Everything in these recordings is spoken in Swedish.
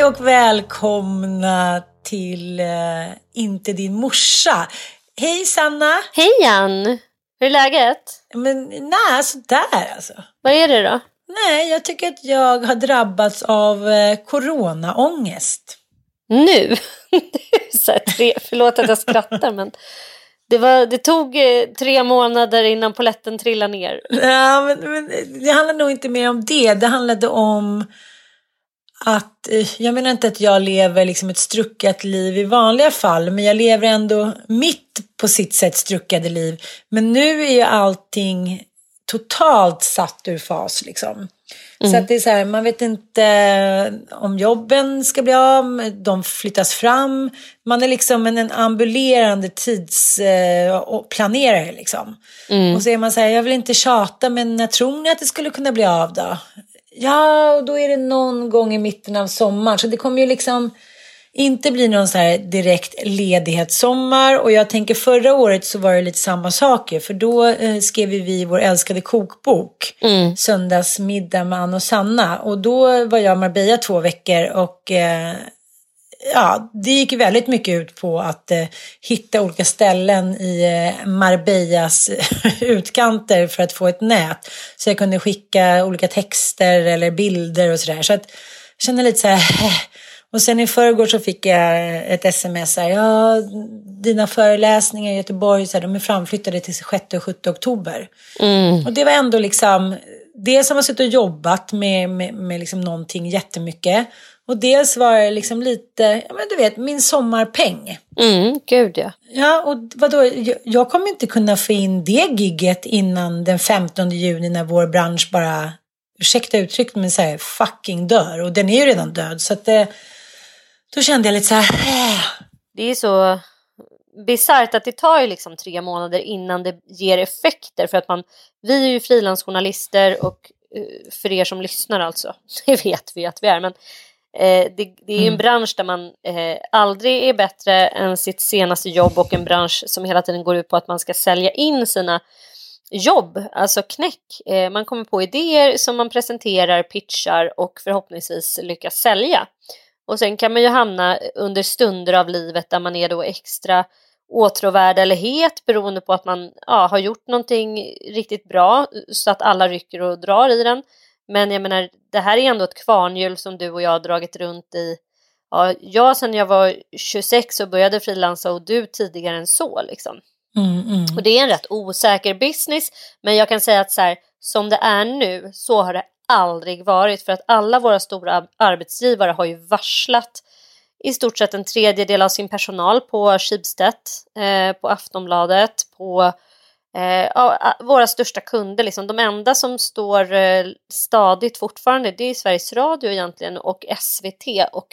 Hej och välkomna till uh, Inte din morsa. Hej Sanna! Hej Ann! Hur är läget? Men nej, sådär alltså. Vad är det då? Nej, jag tycker att jag har drabbats av eh, coronaångest. Nu? så tre, förlåt att jag skrattar men det, var, det tog eh, tre månader innan poletten trillade ner. Ja, men, men det handlar nog inte mer om det. Det handlade om att eh, jag menar inte att jag lever liksom ett struckat liv i vanliga fall, men jag lever ändå mitt på sitt sätt struckade liv. Men nu är ju allting totalt satt ur fas liksom. Mm. Så att det är så här, man vet inte om jobben ska bli av, de flyttas fram. Man är liksom en, en ambulerande tidsplanerare eh, liksom. Mm. Och så är man så här, jag vill inte tjata men när tror ni att det skulle kunna bli av då? Ja, och då är det någon gång i mitten av sommaren. Så det kommer ju liksom inte bli någon så här direkt ledighetssommar. Och jag tänker förra året så var det lite samma saker. För då eh, skrev vi vår älskade kokbok. Mm. Söndagsmiddag med Ann och Sanna. Och då var jag i Marbella två veckor. Och eh, ja, det gick väldigt mycket ut på att eh, hitta olika ställen i eh, Marbellas utkanter för att få ett nät. Så jag kunde skicka olika texter eller bilder och sådär. Så att jag kände lite så här, och sen i förrgår så fick jag ett sms här, ja, dina föreläsningar i Göteborg, så här, de är framflyttade till 6 och 7 oktober. Mm. Och det var ändå liksom, det som har suttit och jobbat med, med, med liksom någonting jättemycket. Och dels var det liksom lite, ja men du vet, min sommarpeng. Mm, gud ja. Ja, och vadå, jag, jag kommer inte kunna få in det gigget innan den 15 juni när vår bransch bara, ursäkta uttrycket, men så fucking dör. Och den är ju redan död, så att det, då kände jag lite så här, äh. Det är så bisarrt att det tar ju liksom tre månader innan det ger effekter för att man, vi är ju frilansjournalister och eh, för er som lyssnar alltså, det vet vi att vi är, men Eh, det, det, är en mm. bransch där man eh, aldrig är bättre än sitt senaste jobb och en bransch som hela tiden går ut på att man ska sälja in sina jobb, alltså knäck. Eh, man kommer på idéer som man presenterar, pitchar och förhoppningsvis lyckas sälja. Och sen kan man ju hamna under stunder av livet där man är då extra åtråvärd eller het beroende på att man ja, har gjort någonting riktigt bra så att alla rycker och drar i den. Men jag menar, det här är ändå ett kvarnhjul som du och jag har dragit runt i. Ja, jag sedan jag var 26 och började frilansa och du tidigare än så liksom. Mm, mm. Och det är en rätt osäker business, men jag kan säga att så här, som det är nu så har det aldrig varit för att alla våra stora arbetsgivare har ju varslat i stort sett en tredjedel av sin personal på Schibsted, eh, på Aftonbladet, på eh, våra största kunder. Liksom. De enda som står eh, stadigt fortfarande det är Sveriges Radio egentligen och SVT och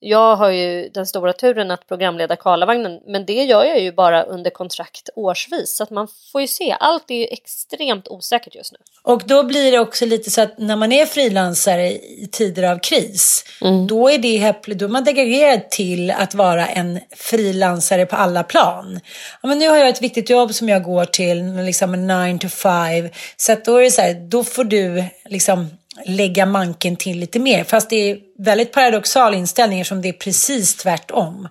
jag har ju den stora turen att programleda Karlavagnen men det gör jag ju bara under kontrakt årsvis så att man får ju se. Allt är ju extremt osäkert just nu. Och då blir det också lite så att när man är frilansare i tider av kris mm. då är det då är man degraderad till att vara en frilansare på alla plan. Ja, men nu har jag ett viktigt jobb som jag går till, liksom 9 to 5 så att då är det så här, då får du liksom lägga manken till lite mer. Fast det är väldigt paradoxal inställning som det är precis tvärtom.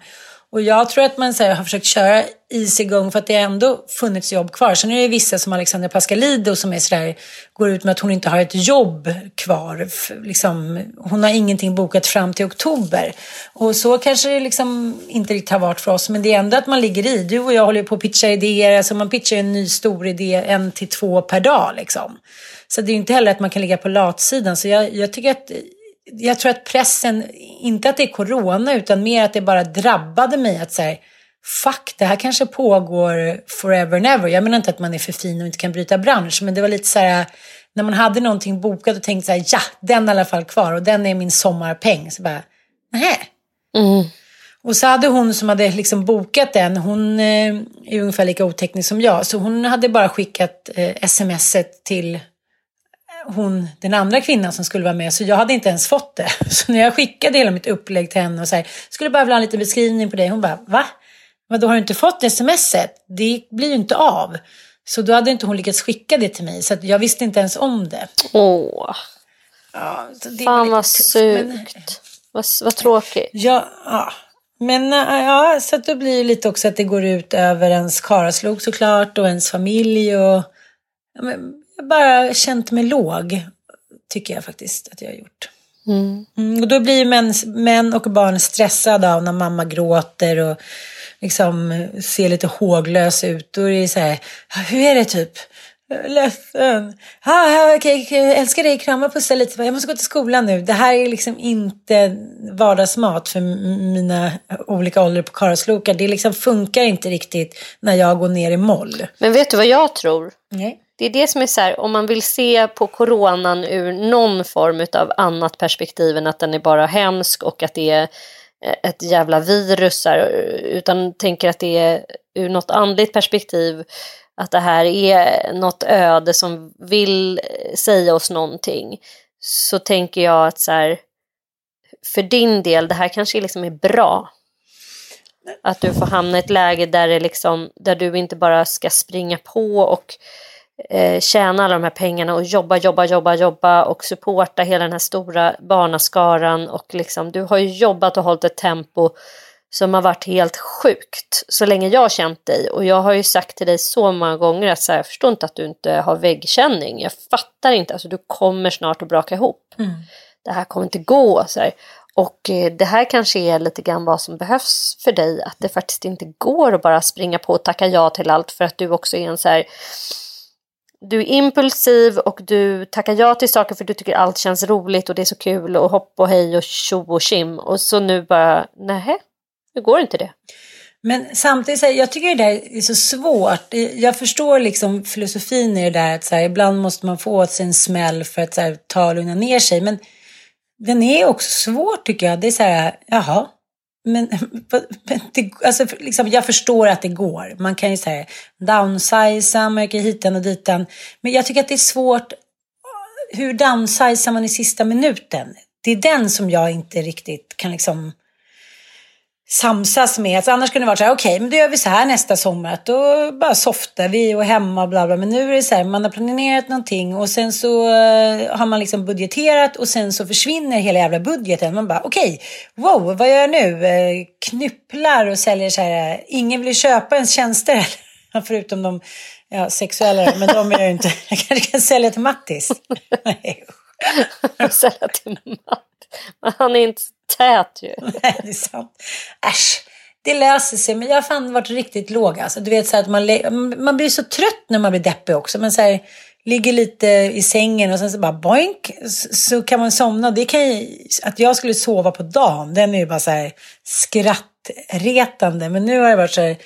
Och jag tror att man här, har försökt köra is igång för att det har ändå funnits jobb kvar. Sen är det vissa som Alexandra Pascalido som är sådär, går ut med att hon inte har ett jobb kvar. Liksom, hon har ingenting bokat fram till oktober. Och så kanske det liksom inte riktigt har varit för oss. Men det är ändå att man ligger i. Du och jag håller på att pitcha idéer. Alltså man pitchar en ny stor idé en till två per dag. Liksom. Så det är inte heller att man kan ligga på latsidan. Så jag, jag tycker att jag tror att pressen, inte att det är corona utan mer att det bara drabbade mig att säga fuck, det här kanske pågår forever and ever. Jag menar inte att man är för fin och inte kan bryta bransch, men det var lite så här, när man hade någonting bokat och tänkte så här, ja, den är i alla fall kvar och den är min sommarpeng. Så bara, nej. Mm. Och så hade hon som hade liksom bokat den, hon eh, är ungefär lika oteknisk som jag, så hon hade bara skickat eh, smset till hon, den andra kvinnan som skulle vara med, så jag hade inte ens fått det. Så när jag skickade hela mitt upplägg till henne och så här, skulle bara vilja ha en liten beskrivning på dig, hon bara, va? Men då har du inte fått smset? Det blir ju inte av. Så då hade inte hon lyckats skicka det till mig, så jag visste inte ens om det. Åh. Ja, Fan vad sugt. Men... Vad, vad tråkigt. Ja, ja. Men ja, så då blir det lite också att det går ut över ens karaslok såklart och ens familj och jag bara känt mig låg, tycker jag faktiskt att jag har gjort. Mm. Mm, och då blir män, män och barn stressade av när mamma gråter och liksom ser lite håglös ut. Då är det så här, hur är det typ? Ledsen. Ah, okay, älskar dig, krama, pussa lite. Jag måste gå till skolan nu. Det här är liksom inte vardagsmat för mina olika åldrar på karlslokar. Det liksom funkar inte riktigt när jag går ner i moll. Men vet du vad jag tror? Nej. Det är det som är så här, om man vill se på coronan ur någon form av annat perspektiv än att den är bara hemsk och att det är eh, ett jävla virus, här, utan tänker att det är ur något andligt perspektiv att det här är något öde som vill eh, säga oss någonting, så tänker jag att så här, för din del, det här kanske liksom är bra. Att du får hamna i ett läge där, det liksom, där du inte bara ska springa på och eh, tjäna alla de här pengarna och jobba, jobba, jobba, jobba och supporta hela den här stora barnaskaran och liksom du har ju jobbat och hållit ett tempo som har varit helt sjukt så länge jag har känt dig och jag har ju sagt till dig så många gånger att så här, jag förstår inte att du inte har väggkänning. Jag fattar inte, alltså du kommer snart att braka ihop. Mm. Det här kommer inte gå. Så här. Och eh, det här kanske är lite grann vad som behövs för dig, att det faktiskt inte går att bara springa på och tacka ja till allt för att du också är en så här du är impulsiv och du tackar ja till saker för du tycker allt känns roligt och det är så kul och hopp och hej och tjo och kim och så nu bara, nej, nu går inte det. Men samtidigt, så här, jag tycker det där är så svårt. Jag förstår liksom filosofin i det där att så här, ibland måste man få åt sig en smäll för att så här, ta och lugna ner sig. Men den är också svår tycker jag. Det är så här, jaha, men, men det, alltså, liksom, jag förstår att det går. Man kan ju säga downsiza, man kan hitan och ditan. Men jag tycker att det är svårt. Hur downsizar man i sista minuten? Det är den som jag inte riktigt kan liksom samsas med. Så annars kunde det varit så här, okej, okay, men då gör vi så här nästa sommar. Att då bara softar vi och hemma och bla bla. Men nu är det så här, man har planerat någonting och sen så eh, har man liksom budgeterat och sen så försvinner hela jävla budgeten. Man bara, okej, okay, wow, vad gör jag nu? Eh, knypplar och säljer så här, eh, ingen vill köpa ens tjänster. Förutom de ja, sexuella, men de är jag inte. Jag kanske kan sälja till Mattis. Nej. sälja till Mattis. Han är inte tät ju. Nej, det är sant. Äsch, det löser sig. Men jag har fan varit riktigt låg. Alltså, du vet så att man, man blir så trött när man blir deppig också. Men så här, ligger lite i sängen och sen så bara boink så kan man somna. Det kan ju, att jag skulle sova på dagen, den är ju bara så här skrattretande. Men nu har det varit så här,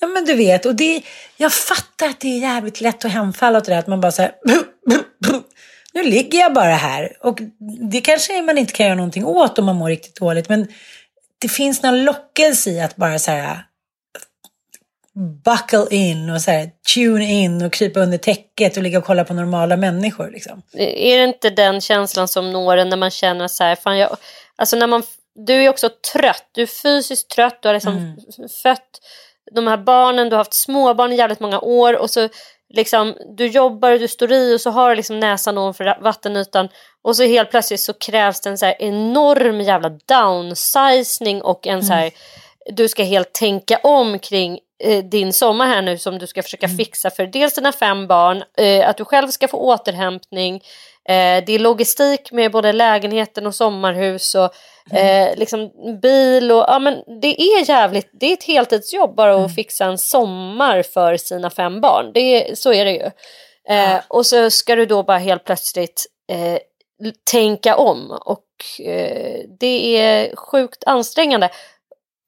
ja men du vet, och det, jag fattar att det är jävligt lätt att hemfalla åt det där. att man bara så här, nu ligger jag bara här. Och det kanske man inte kan göra någonting åt om man mår riktigt dåligt, men det finns någon lockelse i att bara så här buckle in och så här, tune in och krypa under täcket och ligga och kolla på normala människor. Liksom. Är det inte den känslan som når en när man känner så här, fan jag, alltså när man, du är också trött, du är fysiskt trött, du har liksom mm. fött de här barnen, du har haft småbarn i jävligt många år och så liksom, du jobbar och du står i och så har du liksom näsan ovanför vattenytan och så helt plötsligt så krävs det en så enorm jävla downsizing och en mm. så här, du ska helt tänka om kring eh, din sommar här nu som du ska försöka mm. fixa för dels dina fem barn, eh, att du själv ska få återhämtning, eh, det är logistik med både lägenheten och sommarhus och mm. eh, liksom bil och ja men det är jävligt, det är ett heltidsjobb bara att mm. fixa en sommar för sina fem barn, det, så är det ju. Eh, och så ska du då bara helt plötsligt eh, tänka om och det är sjukt ansträngande.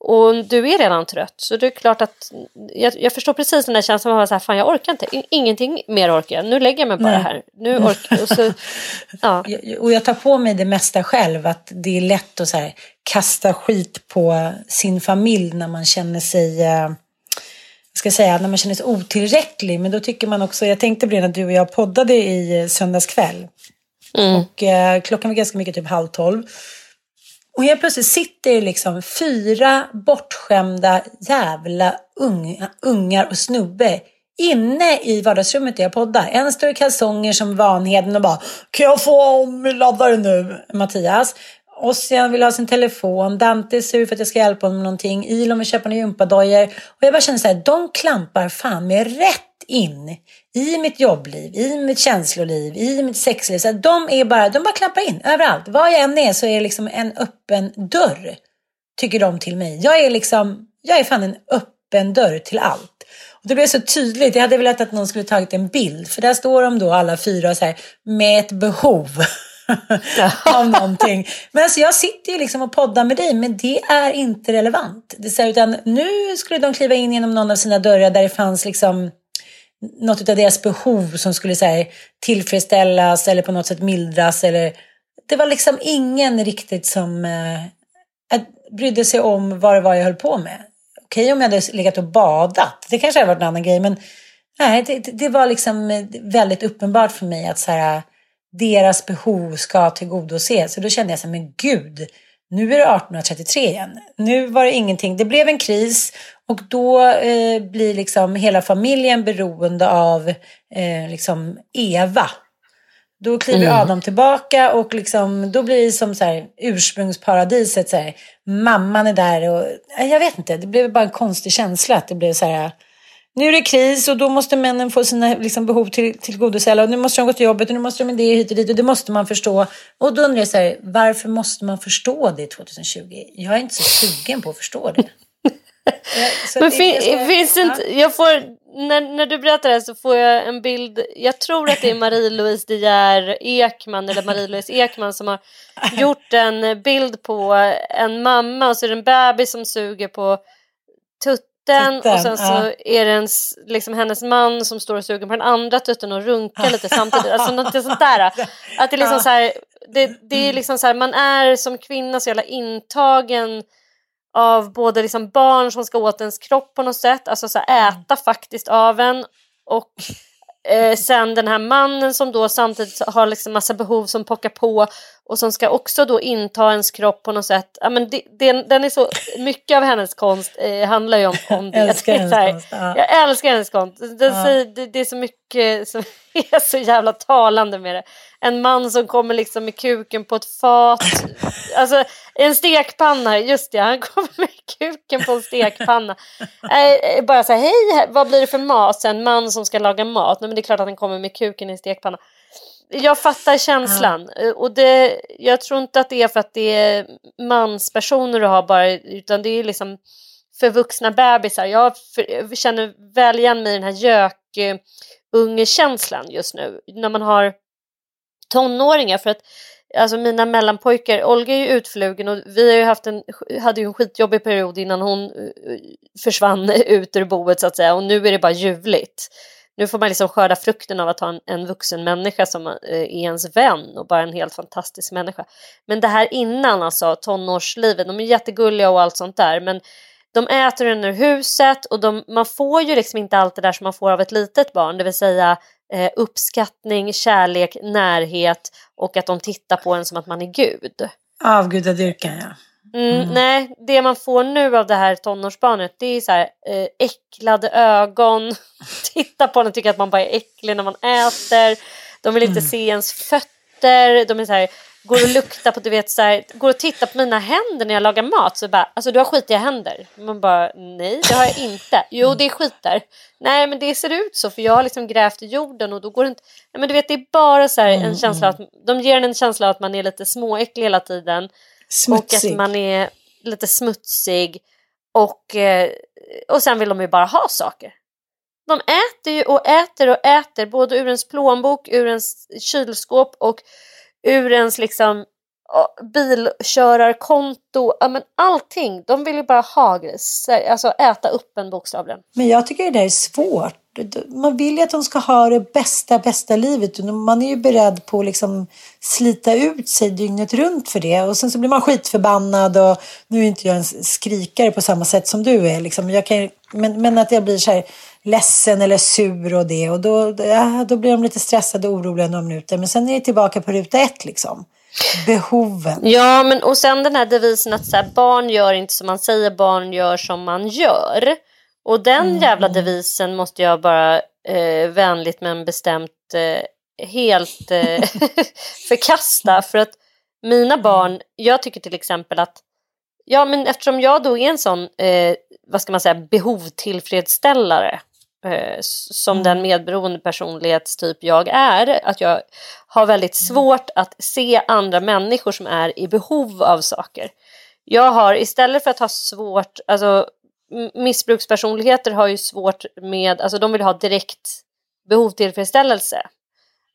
Och du är redan trött så det är klart att jag, jag förstår precis den där känslan av att jag orkar inte, ingenting mer orkar jag, nu lägger jag mig bara Nej. här. Nu orkar, och, så, ja. och jag tar på mig det mesta själv, att det är lätt att så här, kasta skit på sin familj när man känner sig eh, ska säga, när man känner sig otillräcklig. Men då tycker man också, jag tänkte på det när du och jag poddade i söndags kväll. Mm. Och eh, klockan var ganska mycket, typ halv tolv. Och helt plötsligt sitter det liksom fyra bortskämda jävla unga, ungar och snubbe inne i vardagsrummet där jag poddar. En står i kalsonger som Vanheden och bara Kan jag få om laddare nu? Mattias. Ossian vill ha sin telefon. Dante är sur för att jag ska hjälpa honom med någonting. Ilon vill köpa några gympadojor. Och jag bara känner så här, de klampar fan med rätt in i mitt jobbliv, i mitt känsloliv, i mitt sexliv. Så de, är bara, de bara klappar in överallt. Var jag än är så är det liksom en öppen dörr, tycker de till mig. Jag är liksom, jag är fan en öppen dörr till allt. Och det blev så tydligt. Jag hade velat att någon skulle tagit en bild. För där står de då alla fyra så här, med ett behov av någonting. Men alltså jag sitter ju liksom och poddar med dig, men det är inte relevant. Det är utan nu skulle de kliva in genom någon av sina dörrar där det fanns liksom något av deras behov som skulle så här, tillfredsställas eller på något sätt mildras. Eller, det var liksom ingen riktigt som eh, brydde sig om vad det var jag höll på med. Okej om jag hade legat och badat, det kanske hade varit en annan grej, men nej, det, det var liksom väldigt uppenbart för mig att så här, deras behov ska tillgodoses. Så då kände jag så här, men gud, nu är det 1833 igen. Nu var det ingenting. Det blev en kris och då eh, blir liksom hela familjen beroende av eh, liksom Eva. Då kliver mm. Adam tillbaka och liksom, då blir det som så här, ursprungsparadiset. Så här, mamman är där och jag vet inte, det blev bara en konstig känsla. Att det blev så här, nu är det kris och då måste männen få sina liksom, behov till, tillgodosedda och nu måste de gå till jobbet och nu måste de med det hit och dit och det måste man förstå. Och då undrar jag så här, varför måste man förstå det 2020? Jag är inte så sugen på att förstå det. Men fin, finns ja. inte, jag får, när, när du berättar det här så får jag en bild, jag tror att det är Marie-Louise De Geer Ekman eller Marie-Louise Ekman som har gjort en bild på en mamma och så är det en bebis som suger på tutt tutten och sen så är det en, liksom hennes man som står och suger på den andra tutten och runkar lite samtidigt. Alltså något sånt där. Att det är liksom ja. så här, det, det är liksom så här, man är som kvinna så jävla intagen av både liksom barn som ska åt ens kropp på något sätt, alltså så här, äta faktiskt av en och Eh, sen den här mannen som då samtidigt har liksom massa behov som pockar på och som ska också då inta ens kropp på något sätt. Ja, men det, det, den är så, mycket av hennes konst eh, handlar ju om, om det. Älskar det här, konst, ja. Jag älskar hennes konst. Det, ja. det, det, är så mycket som är så jävla talande med det. En man som kommer liksom med kuken på ett fat. Alltså en stekpanna, just det, han kommer med kuken på en stekpanna. Äh, bara så här, hej, vad blir det för mat? Så en man som ska laga mat. Nej, men det är klart att han kommer med kuken i en stekpanna. Jag fattar känslan. Ja. Och det, jag tror inte att det är för att det är manspersoner du har bara, utan det är liksom för vuxna bebisar. Jag, för, jag känner väl igen mig i den här gök ungekänslan just nu. När man har tonåringar. För att alltså mina mellanpojkar, Olga är ju utflugen och vi har ju haft en, hade ju en skitjobbig period innan hon eh, försvann ut ur boet så att säga och nu är det bara ljuvligt. Nu får man liksom skörda frukten av att ha en, en vuxen människa som eh, är ens vän och bara en helt fantastisk människa. Men det här innan alltså tonårslivet, de är jättegulliga och allt sånt där men de äter den ur huset och de, man får ju liksom inte allt det där som man får av ett litet barn, det vill säga eh, uppskattning, kärlek, närhet och att de tittar på en som att man är Gud. Avgudadyrkan ja. Mm, mm. Nej, det man får nu av det här tonårsbarnet det är så här, eh, äcklade ögon, titta på en och tycker att man bara är äcklig när man äter, de vill inte mm. se ens fötter, de är så här, går och luktar på, du vet så här, går och tittar på mina händer när jag lagar mat så bara, alltså du har skitiga händer. Man bara, nej det har jag inte. Jo det är skit där. Nej men det ser ut så för jag har liksom grävt i jorden och då går det inte. Nej men du vet det är bara så här, en mm, känsla mm. att, de ger en en känsla att man är lite småäcklig hela tiden. Smutsig. Och att man är lite smutsig. Och, eh, och sen vill de ju bara ha saker. De äter ju och äter och äter både ur ens plånbok, ur ens kylskåp och ur ens liksom bilkörarkonto, ja, men allting. De vill ju bara ha alltså äta upp en bokstavligen. Men jag tycker det där är svårt. Man vill ju att de ska ha det bästa, bästa livet. Man är ju beredd på att liksom slita ut sig dygnet runt för det. Och sen så blir man skitförbannad och nu är inte jag en skrikare på samma sätt som du är. Liksom. Jag kan, men, men att jag blir så här ledsen eller sur och det. Och då, ja, då blir de lite stressade och oroliga några minuter. Men sen är det tillbaka på ruta ett liksom. Behoven. Ja, men och sen den här devisen att så här, barn gör inte som man säger, barn gör som man gör. Och den mm. jävla devisen måste jag bara eh, vänligt men bestämt eh, helt eh, förkasta. För att mina barn, jag tycker till exempel att Ja men eftersom jag då är en sån, eh, vad ska man säga, behovtillfredsställare eh, som mm. den medberoende personlighetstyp jag är, att jag har väldigt mm. svårt att se andra människor som är i behov av saker. Jag har istället för att ha svårt, alltså missbrukspersonligheter har ju svårt med, alltså de vill ha direkt behovtillfredsställelse.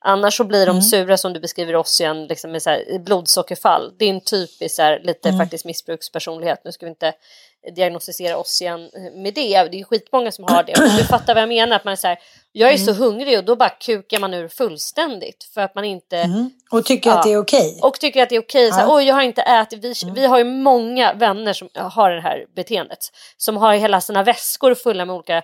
Annars så blir de mm. sura som du beskriver oss igen, liksom med så här, blodsockerfall. Det är en typisk så här, lite mm. faktiskt missbrukspersonlighet. Nu ska vi inte diagnostisera oss igen med det. Det är skitmånga som har det. Du fattar vad jag menar. Att man är så här, jag är mm. så hungrig och då bara kukar man ur fullständigt. För att man inte... Mm. Och tycker ja, att det är okej. Okay. Och tycker att det är okej. Okay. Ja. Oj, jag har inte ätit. Vi, mm. vi har ju många vänner som har det här beteendet. Som har hela sina väskor fulla med olika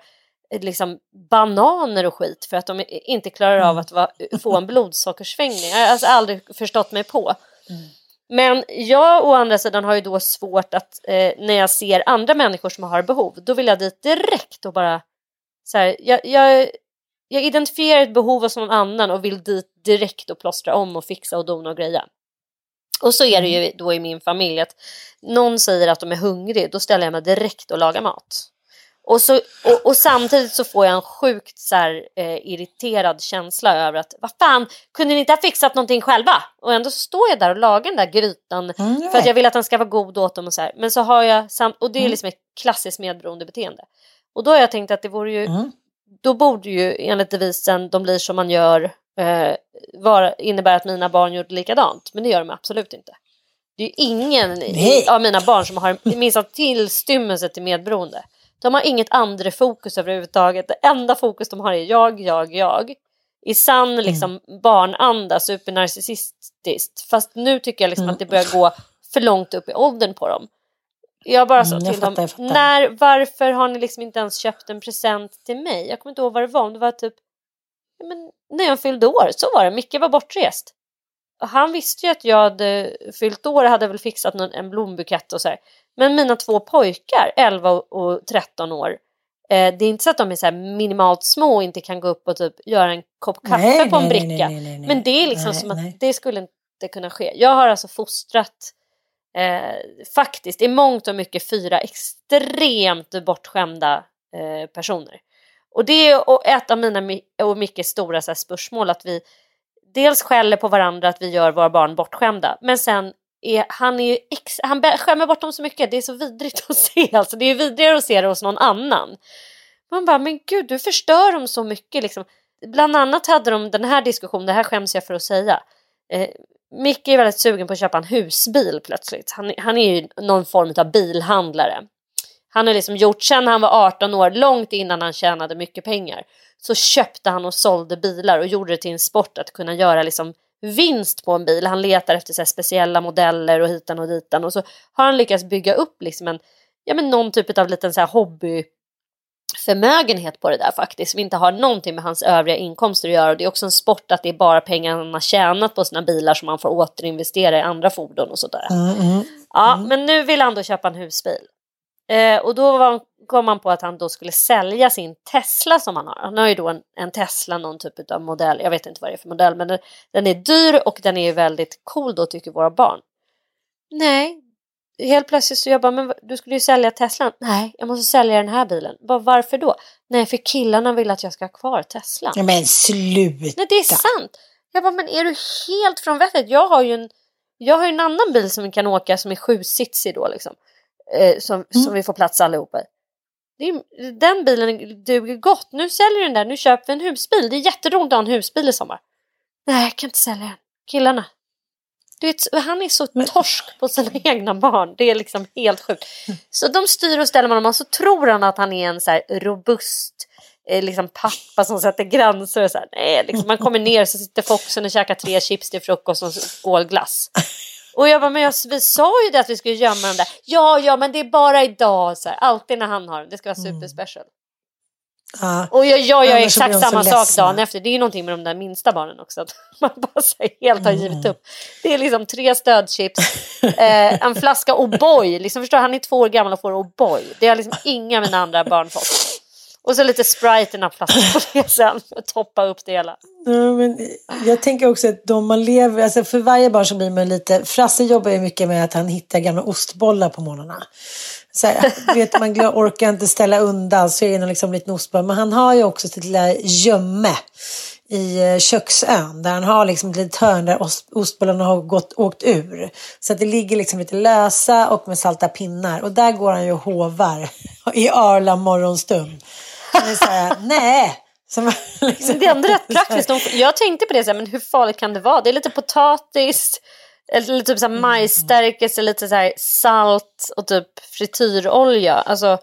liksom bananer och skit för att de inte klarar av mm. att va, få en blodsockersvängning. Jag har alltså aldrig förstått mig på. Mm. Men jag å andra sidan har ju då svårt att eh, när jag ser andra människor som har behov, då vill jag dit direkt och bara så här, jag, jag, jag identifierar ett behov hos någon annan och vill dit direkt och plåstra om och fixa och dona och greja. Och så är det ju mm. då i min familj att någon säger att de är hungrig, då ställer jag mig direkt och lagar mat. Och, så, och, och, samtidigt så får jag en sjukt så här, eh, irriterad känsla över att vad fan, kunde ni inte ha fixat någonting själva? Och ändå står jag där och lagar den där grytan mm, för att jag vill att den ska vara god åt dem och så här. Men så har jag, sam och det är mm. liksom ett klassiskt medberoende beteende. Och då har jag tänkt att det vore ju, mm. då borde ju enligt devisen de blir som man gör eh, vara, innebär att mina barn gjorde likadant. Men det gör de absolut inte. Det är ju ingen Nej. av mina barn som har minsta tillstymmelse till medberoende. De har inget andra fokus överhuvudtaget. Det enda fokus de har är jag, jag, jag. I sann mm. liksom, barnanda, supernarcissistiskt. Fast nu tycker jag liksom mm. att det börjar gå för långt upp i åldern på dem. Jag bara sa mm, till fattar, dem, när, varför har ni liksom inte ens köpt en present till mig? Jag kommer inte ihåg vad det var, om det var typ men, när jag fyllde år, så var det. Micke var bortrest. Och han visste ju att jag hade fyllt år, hade väl fixat någon, en blombukett och så här. Men mina två pojkar, 11 och 13 år, eh, det är inte så att de är så minimalt små och inte kan gå upp och typ göra en kopp kaffe nej, på en nej, bricka. Nej, Men det är liksom som att det skulle inte kunna ske. Jag har alltså fostrat eh, faktiskt i mångt och mycket fyra extremt bortskämda eh, personer. Och det är ett av mina och mycket stora så här, spörsmål att vi dels skäller på varandra att vi gör våra barn bortskämda men sen är, han, är ex, han skämmer bort dem så mycket, det är så vidrigt att se. Alltså, det är vidrigare att se det hos någon annan. Man bara, men gud du förstör dem så mycket. Liksom. bland annat hade de den här diskussionen, det här skäms jag för att säga. Eh, Micke är väldigt sugen på att köpa en husbil plötsligt. Han, han är ju någon form av bilhandlare. Han har liksom gjort, sen han var 18 år, långt innan han tjänade mycket pengar, så köpte han och sålde bilar och gjorde det till en sport att kunna göra liksom vinst på en bil. Han letar efter så speciella modeller och hitan och ditan och så har han lyckats bygga upp liksom en, ja men någon typ av liten så här hobby förmögenhet på det där faktiskt, som inte har någonting med hans övriga inkomster att göra. Och det är också en sport att det är bara pengar han har tjänat på sina bilar som man får återinvestera i andra fordon och sådär. Mm, mm, ja, mm. men nu vill han då köpa en husbil. Eh, och då var, kom man på att han då skulle sälja sin Tesla som han har. Han har ju då en, en Tesla, någon typ av modell, jag vet inte vad det är för modell, men den, den är dyr och den är väldigt cool då tycker våra barn. Nej, helt plötsligt så jag bara, men du skulle ju sälja Teslan. Nej, jag måste sälja den här bilen. Bara, varför då? Nej, för killarna vill att jag ska ha kvar Teslan. Men sluta! Nej, det är sant. Jag bara, men är du helt från vettet? Jag har ju en, jag har en annan bil som vi kan åka som är sjusitsig då liksom. Eh, som, mm. som vi får plats allihopa i. Är, den bilen duger gott. Nu säljer den där, nu köper vi en husbil. Det är jätteroligt att ha en husbil i sommar. Nej, jag kan inte sälja den. Killarna, du vet, han är så torsk på sina egna barn. Det är liksom helt sjukt. Så de styr och ställer med honom och så tror han att han är en så robust eh, liksom pappa som sätter gränser. Och så här. Nej, liksom, man kommer ner så sitter Foxen och käkar tre chips till frukost och skål glass. Och jag bara, men jag, vi sa ju det att vi skulle gömma dem där. Ja, ja, men det är bara idag. Så här. Alltid när han har dem. Det ska vara mm. superspecial. Ja. Och jag, jag gör exakt samma sak dagen efter. Det är ju någonting med de där minsta barnen också. Att man bara så helt har givit upp. Det är liksom tre stödchips, eh, en flaska O'boy. Liksom, förstår, han är två år gammal och får O'boy. Det har liksom inga av mina andra barn fått. Och så lite Sprite i den här flaskan på det sen. Toppa upp det hela. Ja, men jag tänker också att de man lever, alltså för varje barn så blir man lite, Frasse jobbar ju mycket med att han hittar gamla ostbollar på morgnarna. Så här, vet, man orkar inte ställa undan så är det liksom en liten ostboll. Men han har ju också sitt lilla gömme i eh, köksön där han har liksom ett litet hörn där ostbollarna har gått, åkt ur. Så att det ligger liksom lite lösa och med salta pinnar och där går han ju och hovar i Arla morgonstund. Nej, som, liksom, det är ändå rätt praktiskt. Jag tänkte på det, så här, men hur farligt kan det vara? Det är lite potatis, eller typ så här majsstärkelse, lite så här salt och typ frityrolja. Alltså,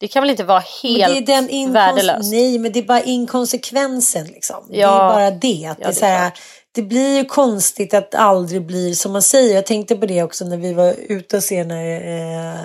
det kan väl inte vara helt det är den värdelöst? Nej, men det är bara inkonsekvensen. Liksom. Ja. Det är bara det. Att ja, det, är så här, det blir ju konstigt att aldrig blir som man säger. Jag tänkte på det också när vi var ute och när eh,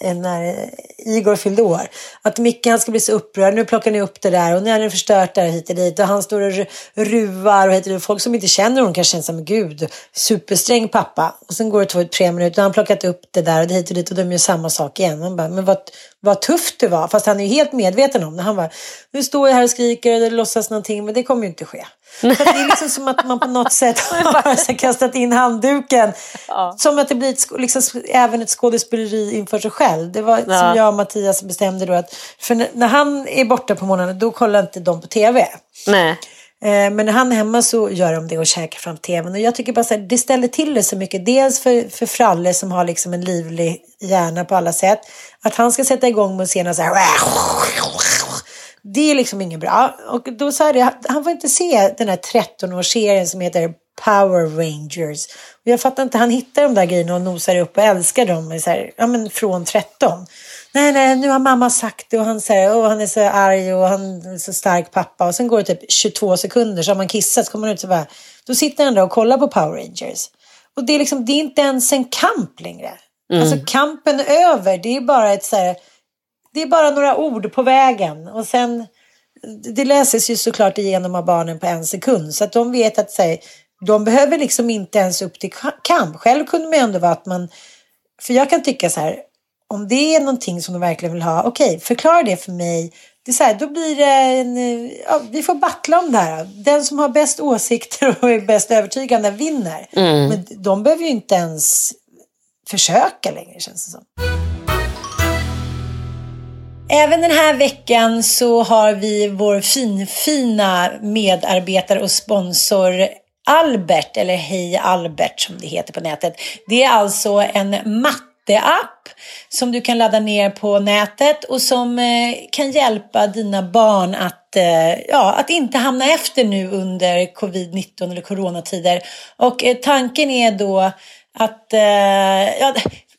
Eh, när Igor fyllde år. Att Micke han ska bli så upprörd. Nu plockar ni upp det där och nu har ni förstört det här hit och dit. Och han står och ruvar och heter det. Folk som inte känner honom kanske känner som gud, supersträng pappa. Och sen går det två, tre minuter och han har plockat upp det där och det hit och dit och de gör samma sak igen. Man bara, men vad, vad tufft det var. Fast han är ju helt medveten om det. Han bara, nu står jag här och skriker det låtsas någonting men det kommer ju inte ske. Det är liksom som att man på något sätt har kastat in handduken. Ja. Som att det blir ett, liksom, även ett skådespeleri inför sig själv. Det var ja. som jag och Mattias bestämde då att för när han är borta på morgonen då kollar inte de på tv. Nej. Eh, men när han är hemma så gör de det och käkar fram tvn. Och jag tycker bara så här, det ställer till det så mycket. Dels för, för Fralle som har liksom en livlig hjärna på alla sätt. Att han ska sätta igång med scenen så här det är liksom inget bra. Och då sa det, han får inte se den här 13-årsserien som heter Power Rangers. Och jag fattar inte, han hittar de där grejerna och nosar upp och älskar dem så här, ja, men från 13. Nej, nej, nu har mamma sagt det och han säger och han är så arg och han är så stark pappa. Och sen går det typ 22 sekunder så har man kissat så kommer man ut så bara, då sitter han där och kollar på Power Rangers. Och det är liksom, det är inte ens en kamp längre. Mm. Alltså kampen är över, det är bara ett så här, det är bara några ord på vägen och sen det läses ju såklart igenom av barnen på en sekund så att de vet att säg, de behöver liksom inte ens upp till kamp. Själv kunde man ändå vara att man, för jag kan tycka så här, om det är någonting som de verkligen vill ha, okej, okay, förklara det för mig. Det är så här, då blir det en, ja, vi får battla om det här. Den som har bäst åsikter och är bäst övertygande vinner. Mm. Men de behöver ju inte ens försöka längre känns det som. Även den här veckan så har vi vår finfina medarbetare och sponsor Albert, eller Hej Albert som det heter på nätet. Det är alltså en matta jätteapp som du kan ladda ner på nätet och som eh, kan hjälpa dina barn att, eh, ja, att inte hamna efter nu under covid-19 eller coronatider. Och eh, tanken är då att ja,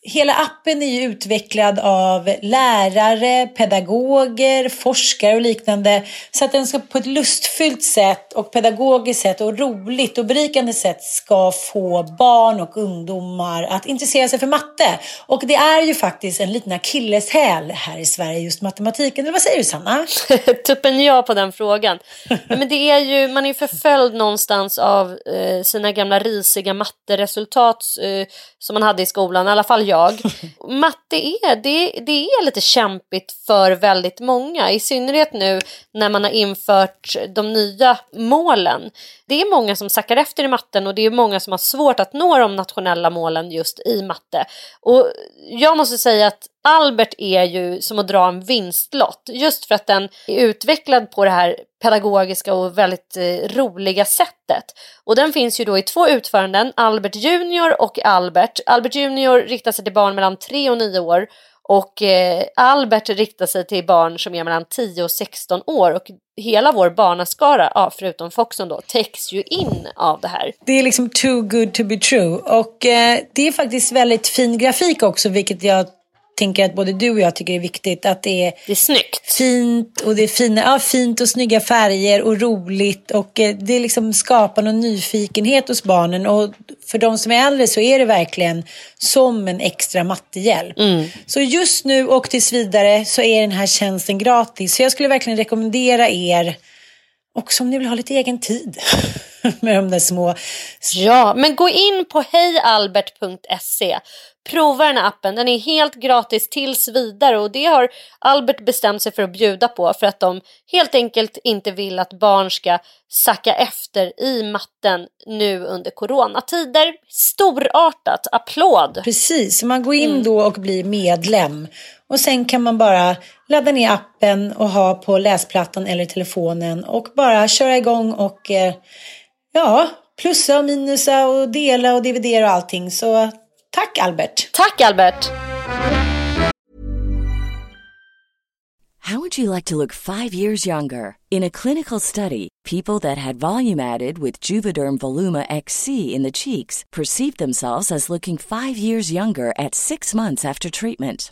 Hela appen är ju utvecklad av lärare, pedagoger, forskare och liknande. Så att den ska på ett lustfyllt sätt och pedagogiskt sätt och roligt och berikande sätt ska få barn och ungdomar att intressera sig för matte. Och det är ju faktiskt en liten akilleshäl här i Sverige, just matematiken. Eller vad säger du Sanna? Tuppen ja på den frågan. Men det är ju, man är förföljd någonstans av eh, sina gamla risiga matteresultat eh, som man hade i skolan, i alla fall jag. Matte är, det, det är lite kämpigt för väldigt många, i synnerhet nu när man har infört de nya målen. Det är många som sackar efter i matten och det är många som har svårt att nå de nationella målen just i matte. Och jag måste säga att Albert är ju som att dra en vinstlott just för att den är utvecklad på det här pedagogiska och väldigt eh, roliga sättet. Och den finns ju då i två utföranden, Albert Junior och Albert. Albert Junior riktar sig till barn mellan 3 och 9 år och eh, Albert riktar sig till barn som är mellan 10 och 16 år och hela vår barnaskara, ja, förutom Foxon då, täcks ju in av det här. Det är liksom too good to be true och eh, det är faktiskt väldigt fin grafik också vilket jag tänker att både du och jag tycker är viktigt. Att det är, det är snyggt. fint och det är fina, ja, fint och snygga färger och roligt. Och eh, det liksom skapar någon nyfikenhet hos barnen. Och för de som är äldre så är det verkligen som en extra mattehjälp. Mm. Så just nu och tills vidare så är den här tjänsten gratis. Så jag skulle verkligen rekommendera er också om ni vill ha lite egen tid med de där små. Ja, men gå in på hejalbert.se Prova den här appen, den är helt gratis tills vidare och det har Albert bestämt sig för att bjuda på för att de helt enkelt inte vill att barn ska sacka efter i matten nu under coronatider. Storartat, applåd! Precis, man går in mm. då och blir medlem och sen kan man bara ladda ner appen och ha på läsplattan eller telefonen och bara köra igång och eh, ja, plussa och minusa och dela och dividera och allting. Så Tack Albert. Tack Albert. How would you like to look five years younger? In a clinical study, people that had volume added with Juvederm Voluma XC in the cheeks perceived themselves as looking five years younger at six months after treatment.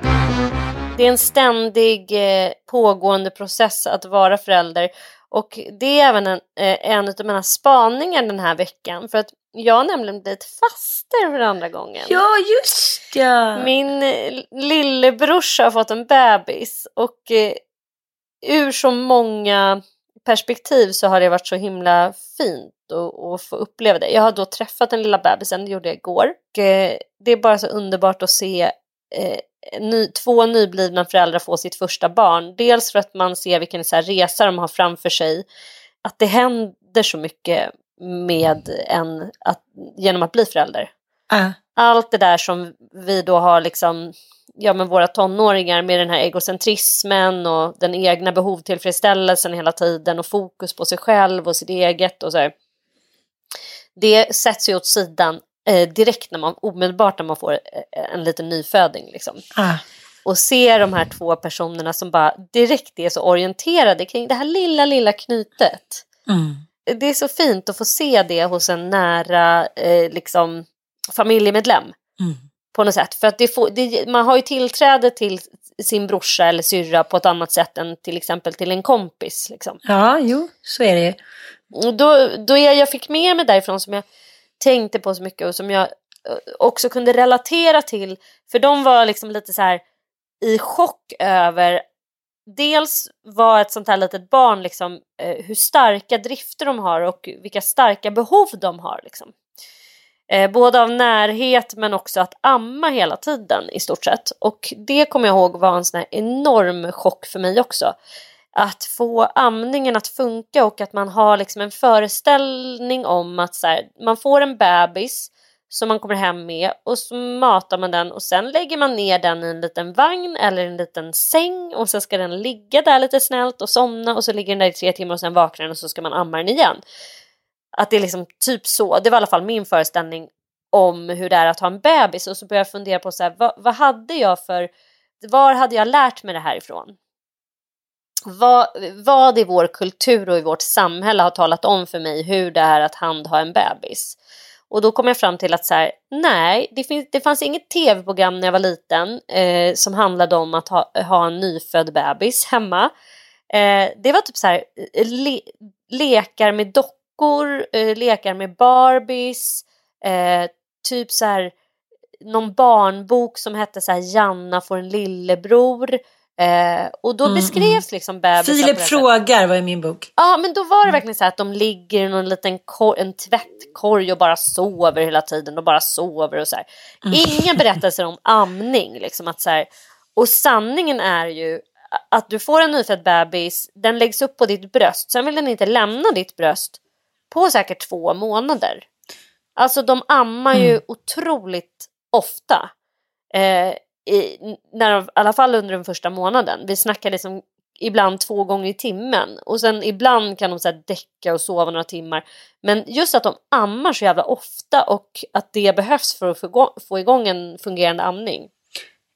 Det är en ständig eh, pågående process att vara förälder Och det är även en, eh, en av mina spaningar den här veckan. För att jag nämligen blivit faster för andra gången. Ja, just ja. Min eh, lillebrorsa har fått en bebis och ur så många perspektiv så har det varit så himla fint att, få uppleva det. Jag har då träffat den lilla bebisen, det gjorde jag igår. Och, det är bara så underbart att se ny, två nyblivna föräldrar få sitt första barn. Dels för att man ser vilken så här, resa de har framför sig. Att det händer så mycket med en att, genom att bli förälder. Uh. Allt det där som vi då har liksom, ja men våra tonåringar med den här egocentrismen och den egna behovtillfredsställelsen hela tiden och fokus på sig själv och sitt eget och så här. Det sätts ju åt sidan eh, direkt när man omedelbart när man får eh, en liten nyföding liksom. Uh. Och se de här två personerna som bara direkt är så orienterade kring det här lilla, lilla knytet. Mm det är så fint att få se det hos en nära eh, liksom, familjemedlem. Mm. På något sätt. För att det får, det, man har ju tillträde till sin brorsa eller syrra på ett annat sätt än till exempel till en kompis. Liksom. Ja, jo, så är det Och då, då jag, jag fick med mig därifrån som jag tänkte på så mycket och som jag eh, också kunde relatera till. För de var liksom lite så här i chock över dels vad ett sånt här litet barn, liksom, eh, hur starka drifter de har och vilka starka behov de har. Liksom. Eh, både av närhet men också att amma hela tiden i stort sett. Och det kommer jag ihåg var en sån här enorm chock för mig också. Att få amningen att funka och att man har liksom en föreställning om att så här, man får en bebis som man kommer hem med och så matar man den och sen lägger man ner den i en liten vagn eller en liten säng och sen ska den ligga där lite snällt och somna och så ligger den där i tre timmar och sen vaknar den och så ska man amma den igen. Att det är liksom typ så, det var i alla fall min föreställning om hur det är att ha en bebis och så började jag fundera på så här, vad, vad hade jag för, var hade jag lärt mig det här ifrån? Vad, vad i vår kultur och i vårt samhälle har talat om för mig hur det är att handha en bebis? Och då kom jag fram till att så här, nej, det, finns, det fanns inget tv-program när jag var liten eh, som handlade om att ha, ha en nyfödd bebis hemma. Eh, det var typ så här, eh, le, lekar med dockor, eh, lekar med Barbies, eh, typ så här någon barnbok som hette så här Janna får en lillebror. Eh, och då mm, beskrevs mm. liksom bebisar Filip frågar var i min bok. Ja men då var det mm. verkligen så att de ligger i någon liten en tvättkorg och bara sover hela tiden och bara sover och så här. Mm. Inga berättelser om amning liksom att så här, och sanningen är ju att du får en nyfödd bebis, den läggs upp på ditt bröst, sen vill den inte lämna ditt bröst på säkert två månader. Alltså de ammar ju mm. otroligt ofta. Eh, i, när, i alla fall under den första månaden. Vi snackar liksom ibland två gånger i timmen och sen ibland kan de så här däcka och sova några timmar. Men just att de ammar så jävla ofta och att det behövs för att få, igång en fungerande amning.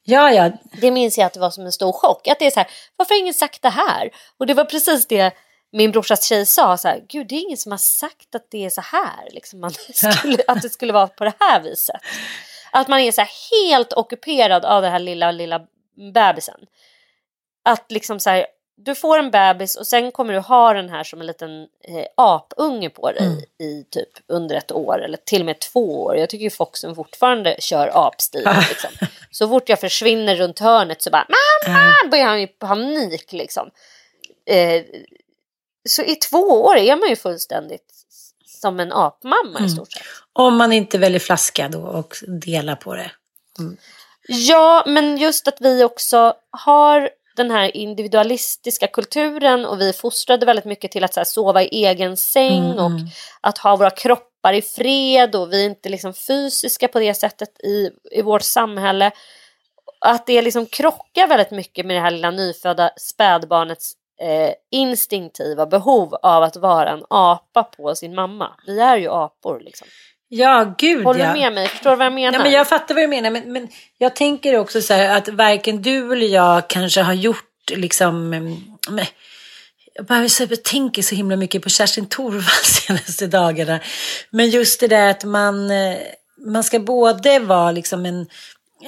Ja, ja. Det minns jag att det var som en stor chock. Att det är så här, varför har ingen sagt det här? Och det var precis det min brorsas tjej sa så här, gud det är ingen som har sagt att det är så här, liksom, skulle, att det skulle vara på det här viset. Att man är så helt ockuperad av den här lilla, lilla bebisen. Att liksom så här, du får en bebis och sen kommer du ha den här som en liten eh, apunge på dig mm. i typ under ett år eller till och med två år. Jag tycker ju Foxen fortfarande kör apstil. Liksom. Så fort jag försvinner runt hörnet så bara mamma börjar han i panik liksom. Eh, så i två år är man ju fullständigt som en apmamma mm. i stort sett. Om man inte väljer flaska då och delar på det. Mm. Ja, men just att vi också har den här individualistiska kulturen och vi fostrade väldigt mycket till att så här, sova i egen säng mm. och att ha våra kroppar i fred och vi är inte liksom fysiska på det sättet i, i vårt samhälle. Att det liksom krockar väldigt mycket med det här lilla nyfödda spädbarnets eh, instinktiva behov av att vara en apa på sin mamma. Vi är ju apor liksom. Ja, gud Håller ja. du med mig? Förstår du vad jag menar? Ja, men jag fattar vad du menar. Men, men jag tänker också så här att varken du eller jag kanske har gjort liksom... Mm, men, jag bara jag tänker så himla mycket på Kerstin Thorvall senaste dagarna. Men just det där att man, eh, man ska både vara liksom en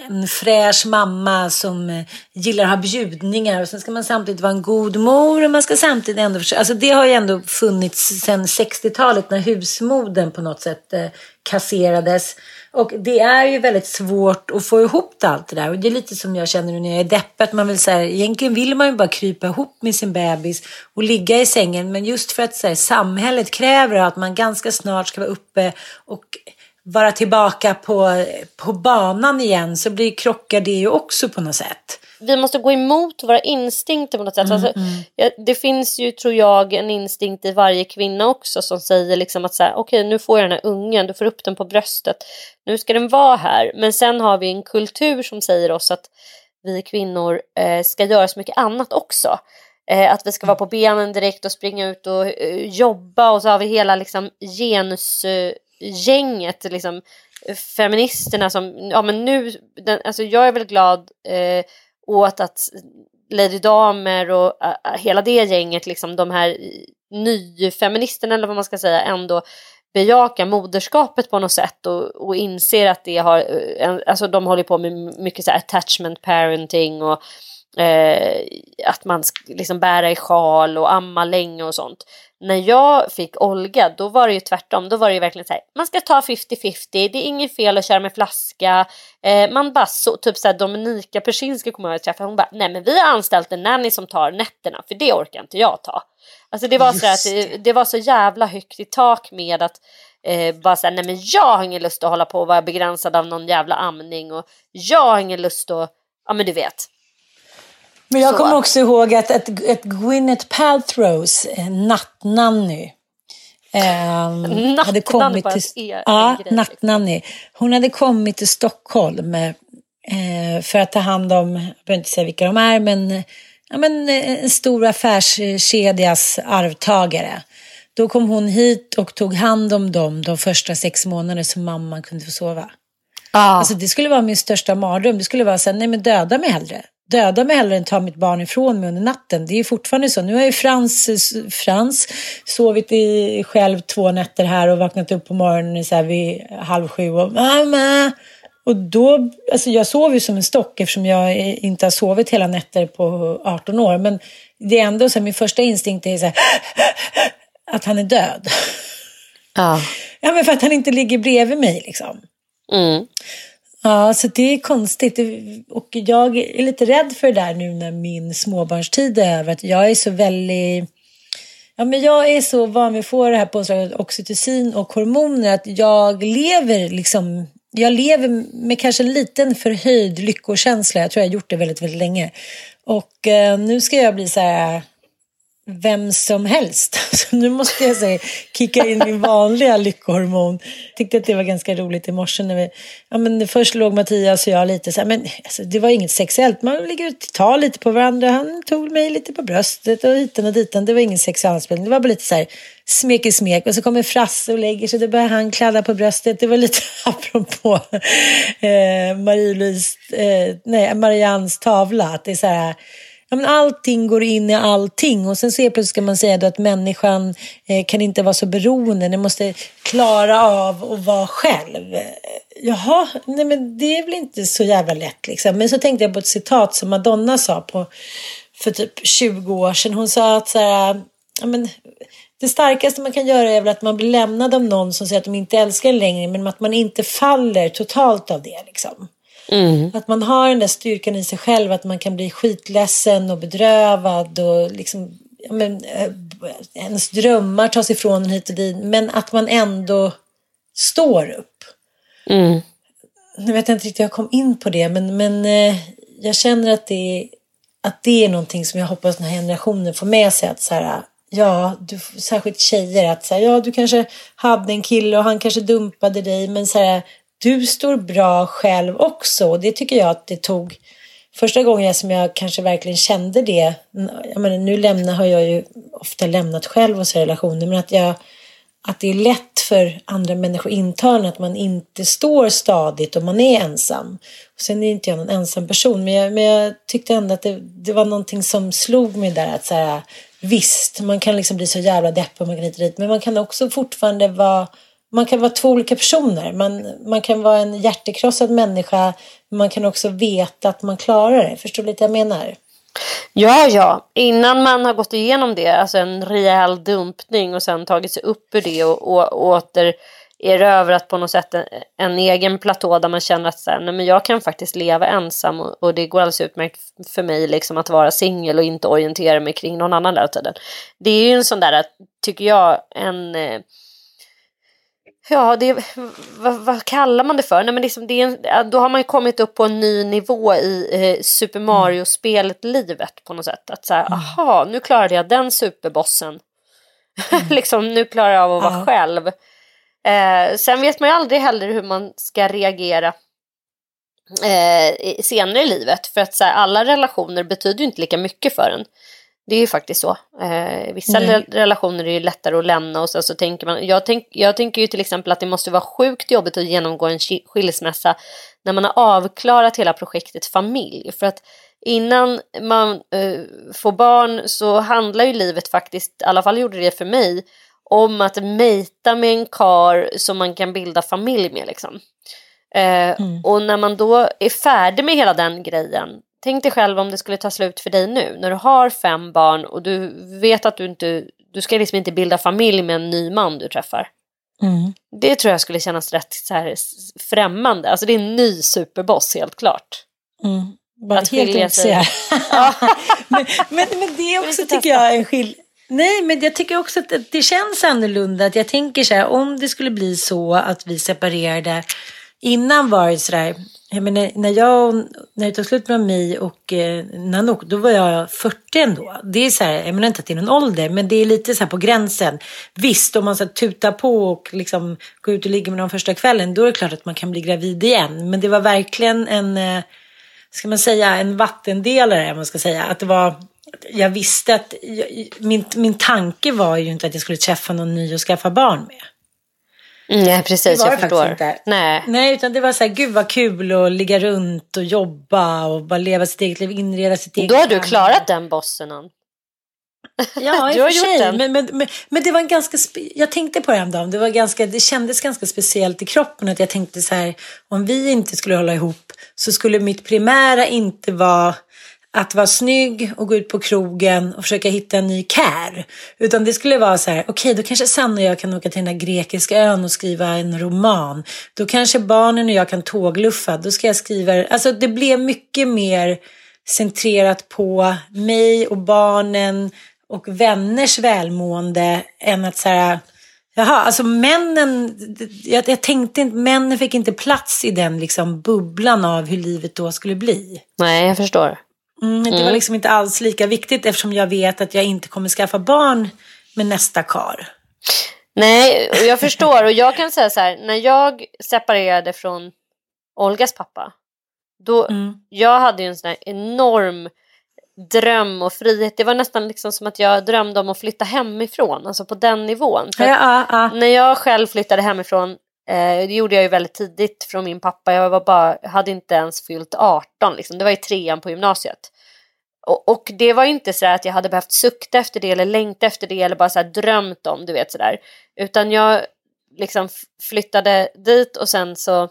en fräsch mamma som eh, gillar att ha bjudningar och sen ska man samtidigt vara en god mor och man ska samtidigt ändå försöka. Alltså det har ju ändå funnits sedan 60-talet när husmoden på något sätt eh, kasserades. Och det är ju väldigt svårt att få ihop allt det där. Och det är lite som jag känner nu när jag är deppig. Man vill säga, egentligen vill man ju bara krypa ihop med sin bebis och ligga i sängen. Men just för att så här, samhället kräver att man ganska snart ska vara uppe och vara tillbaka på, på banan igen så blir krockar det ju också på något sätt. Vi måste gå emot våra instinkter på något sätt. Mm, alltså, mm. Ja, det finns ju, tror jag, en instinkt i varje kvinna också som säger liksom att så här, okej, okay, nu får jag den här ungen, du får upp den på bröstet, nu ska den vara här. Men sen har vi en kultur som säger oss att vi kvinnor eh, ska göra så mycket annat också. Eh, att vi ska vara på benen direkt och springa ut och eh, jobba och så har vi hela liksom, genus gänget, liksom, feministerna som, ja men nu, den, alltså jag är väl glad eh, åt att Lady Damer och äh, hela det gänget, liksom de här nyfeministerna eller vad man ska säga, ändå bejakar moderskapet på något sätt och, och inser att det har, eh, alltså de håller på med mycket så attachment parenting och eh, att man liksom bära i sjal och amma länge och sånt när jag fick Olga, då var det ju tvärtom. Då var det ju verkligen så här, man ska ta 50-50, det är inget fel att köra med flaska. Eh, man bara så, typ så här, Dominika Persinski kommer jag att träffa, hon bara, nej men vi har anställt en nanny som tar nätterna, för det orkar inte jag ta. Alltså det var så att det, det, var så jävla högt i tak med att eh, bara säga, nej men jag har ingen lust att hålla på och vara begränsad av någon jävla amning och jag har ingen lust att, ja men du vet. Men jag så. kommer också ihåg att ett, ett Gwyneth Paltrows eh, nattnanny eh, hade kommit till, er, ja, liksom. nattnanny. Hon hade kommit till Stockholm eh, för att ta hand om, jag behöver inte säga vilka de är, men, ja, men eh, en stor affärskedjas arvtagare. Då kom hon hit och tog hand om dem de första sex månaderna som mamman kunde få sova. Ah. Alltså det skulle vara min största mardröm. Det skulle vara så här, nej men döda mig hellre döda mig hellre än ta mitt barn ifrån mig under natten. Det är fortfarande så. Nu har ju Frans, Frans sovit i själv två nätter här och vaknat upp på morgonen så här vid halv sju och mamma. Och då, alltså jag sover ju som en stock eftersom jag inte har sovit hela nätter på 18 år. Men det är ändå så här, min första instinkt är så här, att han är död. Ja. ja, men för att han inte ligger bredvid mig liksom. Mm. Ja, så det är konstigt. Och jag är lite rädd för det där nu när min småbarnstid är över. Att jag är så väldigt... Ja, men jag är så van vid att få det här påslaget oxytocin och hormoner att jag lever liksom... Jag lever med kanske en liten förhöjd lyckokänsla. Jag tror jag har gjort det väldigt, väldigt länge. Och eh, nu ska jag bli så här vem som helst. Så nu måste jag säga, kicka in min vanliga lyckohormon. Tyckte att det var ganska roligt i morse när vi, ja men först låg Mattias och jag lite så här, men alltså, det var inget sexuellt. Man ligger och tar lite på varandra. Han tog mig lite på bröstet och hiten och ditan. Det var ingen sexualspel. Det var bara lite så här smek i smek. Och så kommer Frasse och lägger sig. Då börjar han kladda på bröstet. Det var lite apropå eh, Marie-Louise, eh, nej, Mariannes tavla. Att det är så här, ja, men allting går in i allting och sen så plötsligt ska man säga då att människan eh, kan inte vara så beroende, den måste klara av att vara själv. Jaha, nej men det är väl inte så jävla lätt liksom. Men så tänkte jag på ett citat som Madonna sa på, för typ 20 år sedan. Hon sa att så här, ja, men, det starkaste man kan göra är väl att man blir lämnad av någon som säger att de inte älskar en längre, men att man inte faller totalt av det liksom. Mm. Att man har den där styrkan i sig själv, att man kan bli skitledsen och bedrövad och liksom, ja, men, äh, ens drömmar tas ifrån en hit och dit, men att man ändå står upp. Mm. Nu vet jag inte riktigt hur jag kom in på det, men, men äh, jag känner att det, att det är någonting som jag hoppas den här generationen får med sig. Att så här, ja, du, särskilt tjejer, att så här, ja, du kanske hade en kille och han kanske dumpade dig, men så här, du står bra själv också. Och det tycker jag att det tog första gången som jag kanske verkligen kände det. Jag menar, nu lämnar, har jag ju ofta lämnat själv och så relationer, men att, jag, att det är lätt för andra människor internt att man inte står stadigt och man är ensam. Och sen är inte jag någon ensam person, men jag, men jag tyckte ändå att det, det var någonting som slog mig där. att så här, Visst, man kan liksom bli så jävla deppig och man kan hit och dit, men man kan också fortfarande vara man kan vara två olika personer. Man, man kan vara en hjärtekrossad människa, men man kan också veta att man klarar det. Förstår du lite jag menar? Ja, ja. Innan man har gått igenom det, alltså en rejäl dumpning och sen tagit sig upp ur det och, och, och åter erövrat på något sätt en, en, egen platå där man känner att så här, nej, men jag kan faktiskt leva ensam och, och det går alldeles utmärkt för mig liksom att vara singel och inte orientera mig kring någon annan hela tiden. Det är ju en sån där, tycker jag, en eh, Ja, det, vad, vad, kallar man det för? Nej, men liksom det en, då har man ju kommit upp på en ny nivå i eh, Super Mario-spelet livet på något sätt. Att så här, mm. aha, nu klarade jag den superbossen. Mm. liksom, nu klarar jag av att vara ja. själv. Eh, sen vet man ju aldrig heller hur man ska reagera eh, senare i livet. För att så här, alla relationer betyder ju inte lika mycket för en. Det är ju faktiskt så. Eh, vissa mm. relationer är ju lättare att lämna och sen så tänker man, jag, tänk, jag tänker ju till exempel att det måste vara sjukt jobbigt att genomgå en skilsmässa när man har avklarat hela projektet familj. För att innan man eh, får barn så handlar ju livet faktiskt, i alla fall gjorde det för mig, om att mejta med en kar som man kan bilda familj med. Liksom. Eh, mm. Och när man då är färdig med hela den grejen, tänk dig själv om det skulle ta slut för dig nu, när du har fem barn och du vet att du inte, du ska liksom inte bilda familj med en ny man du träffar. Mm. Det tror jag skulle kännas rätt så här, främmande, alltså det är en ny superboss helt klart. Mm. Bara att helt intresserad. men, men, men det är också tycker jag en skillnad Nej, men jag tycker också att det känns annorlunda. Att jag tänker så här, om det skulle bli så att vi separerade. Innan var det sådär, jag menar, när jag, när det tog slut med mig och eh, Nanook, då var jag 40 ändå. Det är så här, jag menar inte att det är någon ålder, men det är lite så här på gränsen. Visst, om man så tutar på och liksom går ut och ligger med någon första kvällen, då är det klart att man kan bli gravid igen. Men det var verkligen en, eh, ska man säga, en vattendelare, man ska säga. Att det var jag visste att jag, min, min tanke var ju inte att jag skulle träffa någon ny och skaffa barn med. Mm, nej, precis, jag förstår. Inte. Nej. Nej, utan det var så här, gud vad kul att ligga runt och jobba och bara leva sitt eget liv, inreda sitt eget Då har du klarat den bossen, Ann. Ja, i och för sig. Men, men, men, men, det var en ganska... Jag tänkte på det häromdagen. Det, var ganska, det kändes ganska speciellt i kroppen. Att jag tänkte så här, om vi inte skulle hålla ihop så skulle mitt primära inte vara att vara snygg och gå ut på krogen och försöka hitta en ny kär. Utan det skulle vara så här, okej okay, då kanske Sanna och jag kan åka till den där grekiska ön och skriva en roman. Då kanske barnen och jag kan tågluffa, då ska jag skriva, alltså det blev mycket mer centrerat på mig och barnen och vänners välmående än att så här, Jaha, alltså männen, jag, jag, tänkte inte, männen fick inte plats i den liksom bubblan av hur livet då skulle bli. Nej, jag förstår. Mm, det var mm. liksom inte alls lika viktigt eftersom jag vet att jag inte kommer skaffa barn med nästa kar. Nej, jag förstår. Och jag kan säga så här, när jag separerade från Olgas pappa, då, mm. jag hade ju en sån här enorm dröm och frihet. Det var nästan liksom som att jag drömde om att flytta hemifrån, alltså på den nivån. Ja, ja, ja. När jag själv flyttade hemifrån, eh, det gjorde jag ju väldigt tidigt från min pappa, jag var bara, hade inte ens fyllt 18, liksom. det var i trean på gymnasiet. Och, och, det var inte så att jag hade behövt sukta efter det eller längta efter det eller bara så drömt om, du vet sådär. Utan jag liksom flyttade dit och sen så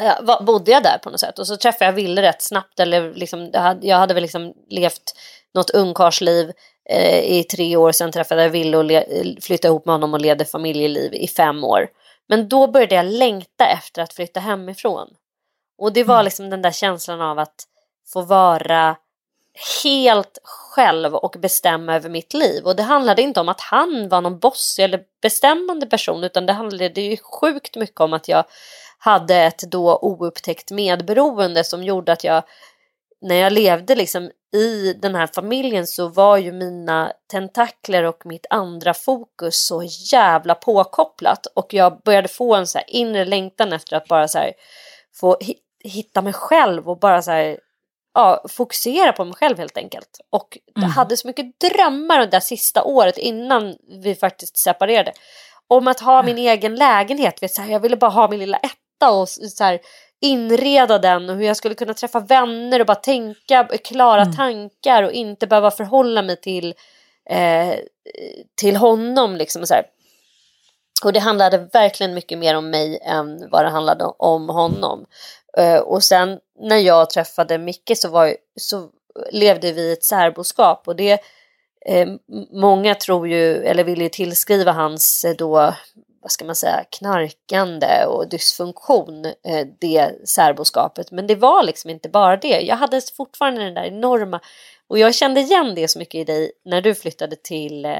ja, bodde jag där på något sätt. Och så träffade jag Ville rätt snabbt. Eller liksom, jag hade väl liksom levt något ungkarlsliv eh, i tre år. Sen träffade jag Ville och flyttade ihop med honom och levde familjeliv i fem år. Men då började jag längta efter att flytta hemifrån. Och det var mm. liksom den där känslan av att få vara helt själv och bestämma över mitt liv. Och det handlade inte om att han var någon bossig eller bestämmande person utan det handlade ju sjukt mycket om att jag hade ett då oupptäckt medberoende som gjorde att jag när jag levde liksom i den här familjen så var ju mina tentakler och mitt andra fokus så jävla påkopplat och jag började få en så här inre längtan efter att bara så här få hitta mig själv och bara så här ja, fokusera på mig själv helt enkelt. Och mm. jag hade så mycket drömmar det där sista året innan vi faktiskt separerade. Om att ha min egen lägenhet. Vet, så här, jag ville bara ha min lilla etta och så här, inreda den och hur jag skulle kunna träffa vänner och bara tänka klara mm. tankar och inte behöva förhålla mig till, eh, till honom. Liksom, så här. Och det handlade verkligen mycket mer om mig än vad det handlade om honom. Eh, och sen när jag träffade Micke så, var, så levde vi i ett särboskap och det eh, många tror ju, eller vill ju tillskriva hans eh, då, vad ska man säga, knarkande och dysfunktion, eh, det särboskapet. Men det var liksom inte bara det. Jag hade fortfarande den där enorma, och jag kände igen det så mycket i dig när du flyttade till eh,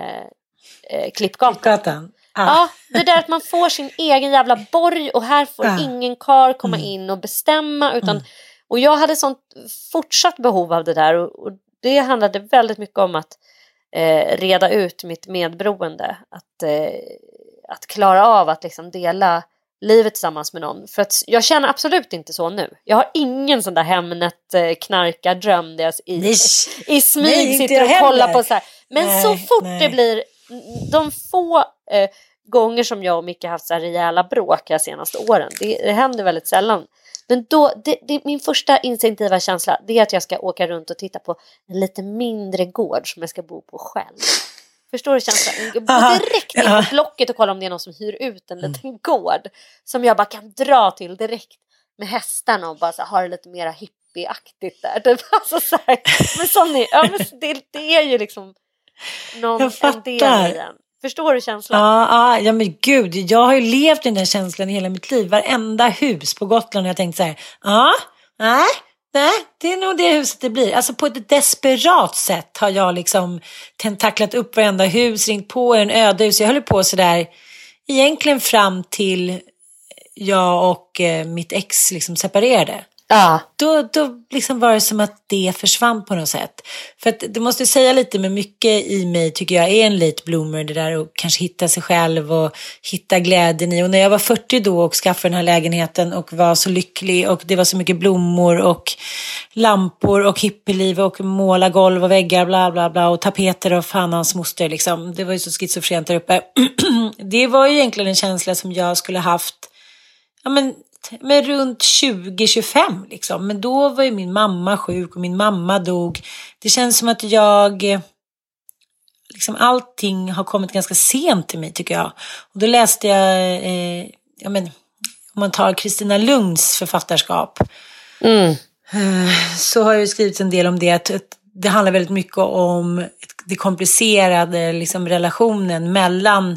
eh Klippgatan. Klippgatan. Ah. Ja, det där att man får sin egen jävla borg och här får ah. ingen kar komma mm. in och bestämma. Utan, mm. Och jag hade sånt fortsatt behov av det där och, och det handlade väldigt mycket om att eh, reda ut mitt medberoende. Att, eh, att klara av att liksom dela livet tillsammans med någon. För att jag känner absolut inte så nu. Jag har ingen sån där Hemnet eh, knarkardröm där jag i, i smyg nej, sitter och kollar på så här. Men nej, så fort nej. det blir de få eh, gånger som jag och Micke haft så här rejäla bråk de senaste åren, det, det händer väldigt sällan. Men då, det, det, min första instinktiva känsla det är att jag ska åka runt och titta på en lite mindre gård som jag ska bo på själv. Förstår du känslan? Gå direkt in på Blocket och kolla om det är någon som hyr ut en mm. liten gård. Som jag bara kan dra till direkt med hästarna och bara så, ha det lite mera hippieaktigt där. Det alltså så här, men sån är, ja, men det, det är ju liksom någon, jag fattar. en del i den. Förstår du känslan? Ja, ja, ja, men gud, jag har ju levt i den där känslan i hela mitt liv. Varenda hus på Gotland har jag tänkt så här, ja, nej, nej, det är nog det huset det blir. Alltså på ett desperat sätt har jag liksom tentaklat upp varenda hus, ringt på en öde hus. Jag höll på sådär egentligen fram till jag och eh, mitt ex liksom separerade. Ja. Då, då liksom var det som att det försvann på något sätt. För att det måste säga lite med mycket i mig tycker jag är en late bloomer det där och kanske hitta sig själv och hitta glädjen i. Och när jag var 40 då och skaffade den här lägenheten och var så lycklig och det var så mycket blommor och lampor och hippieliv och måla golv och väggar bla bla bla och tapeter och fan hans moster liksom. Det var ju så schizofrent där uppe. det var ju egentligen en känsla som jag skulle haft ja, men men runt 20-25 liksom. Men då var ju min mamma sjuk och min mamma dog. Det känns som att jag, liksom allting har kommit ganska sent till mig tycker jag. Och då läste jag, eh, ja men, om man tar Kristina Lunds författarskap. Mm. Eh, så har jag skrivit en del om det. Att, det handlar väldigt mycket om det komplicerade liksom, relationen mellan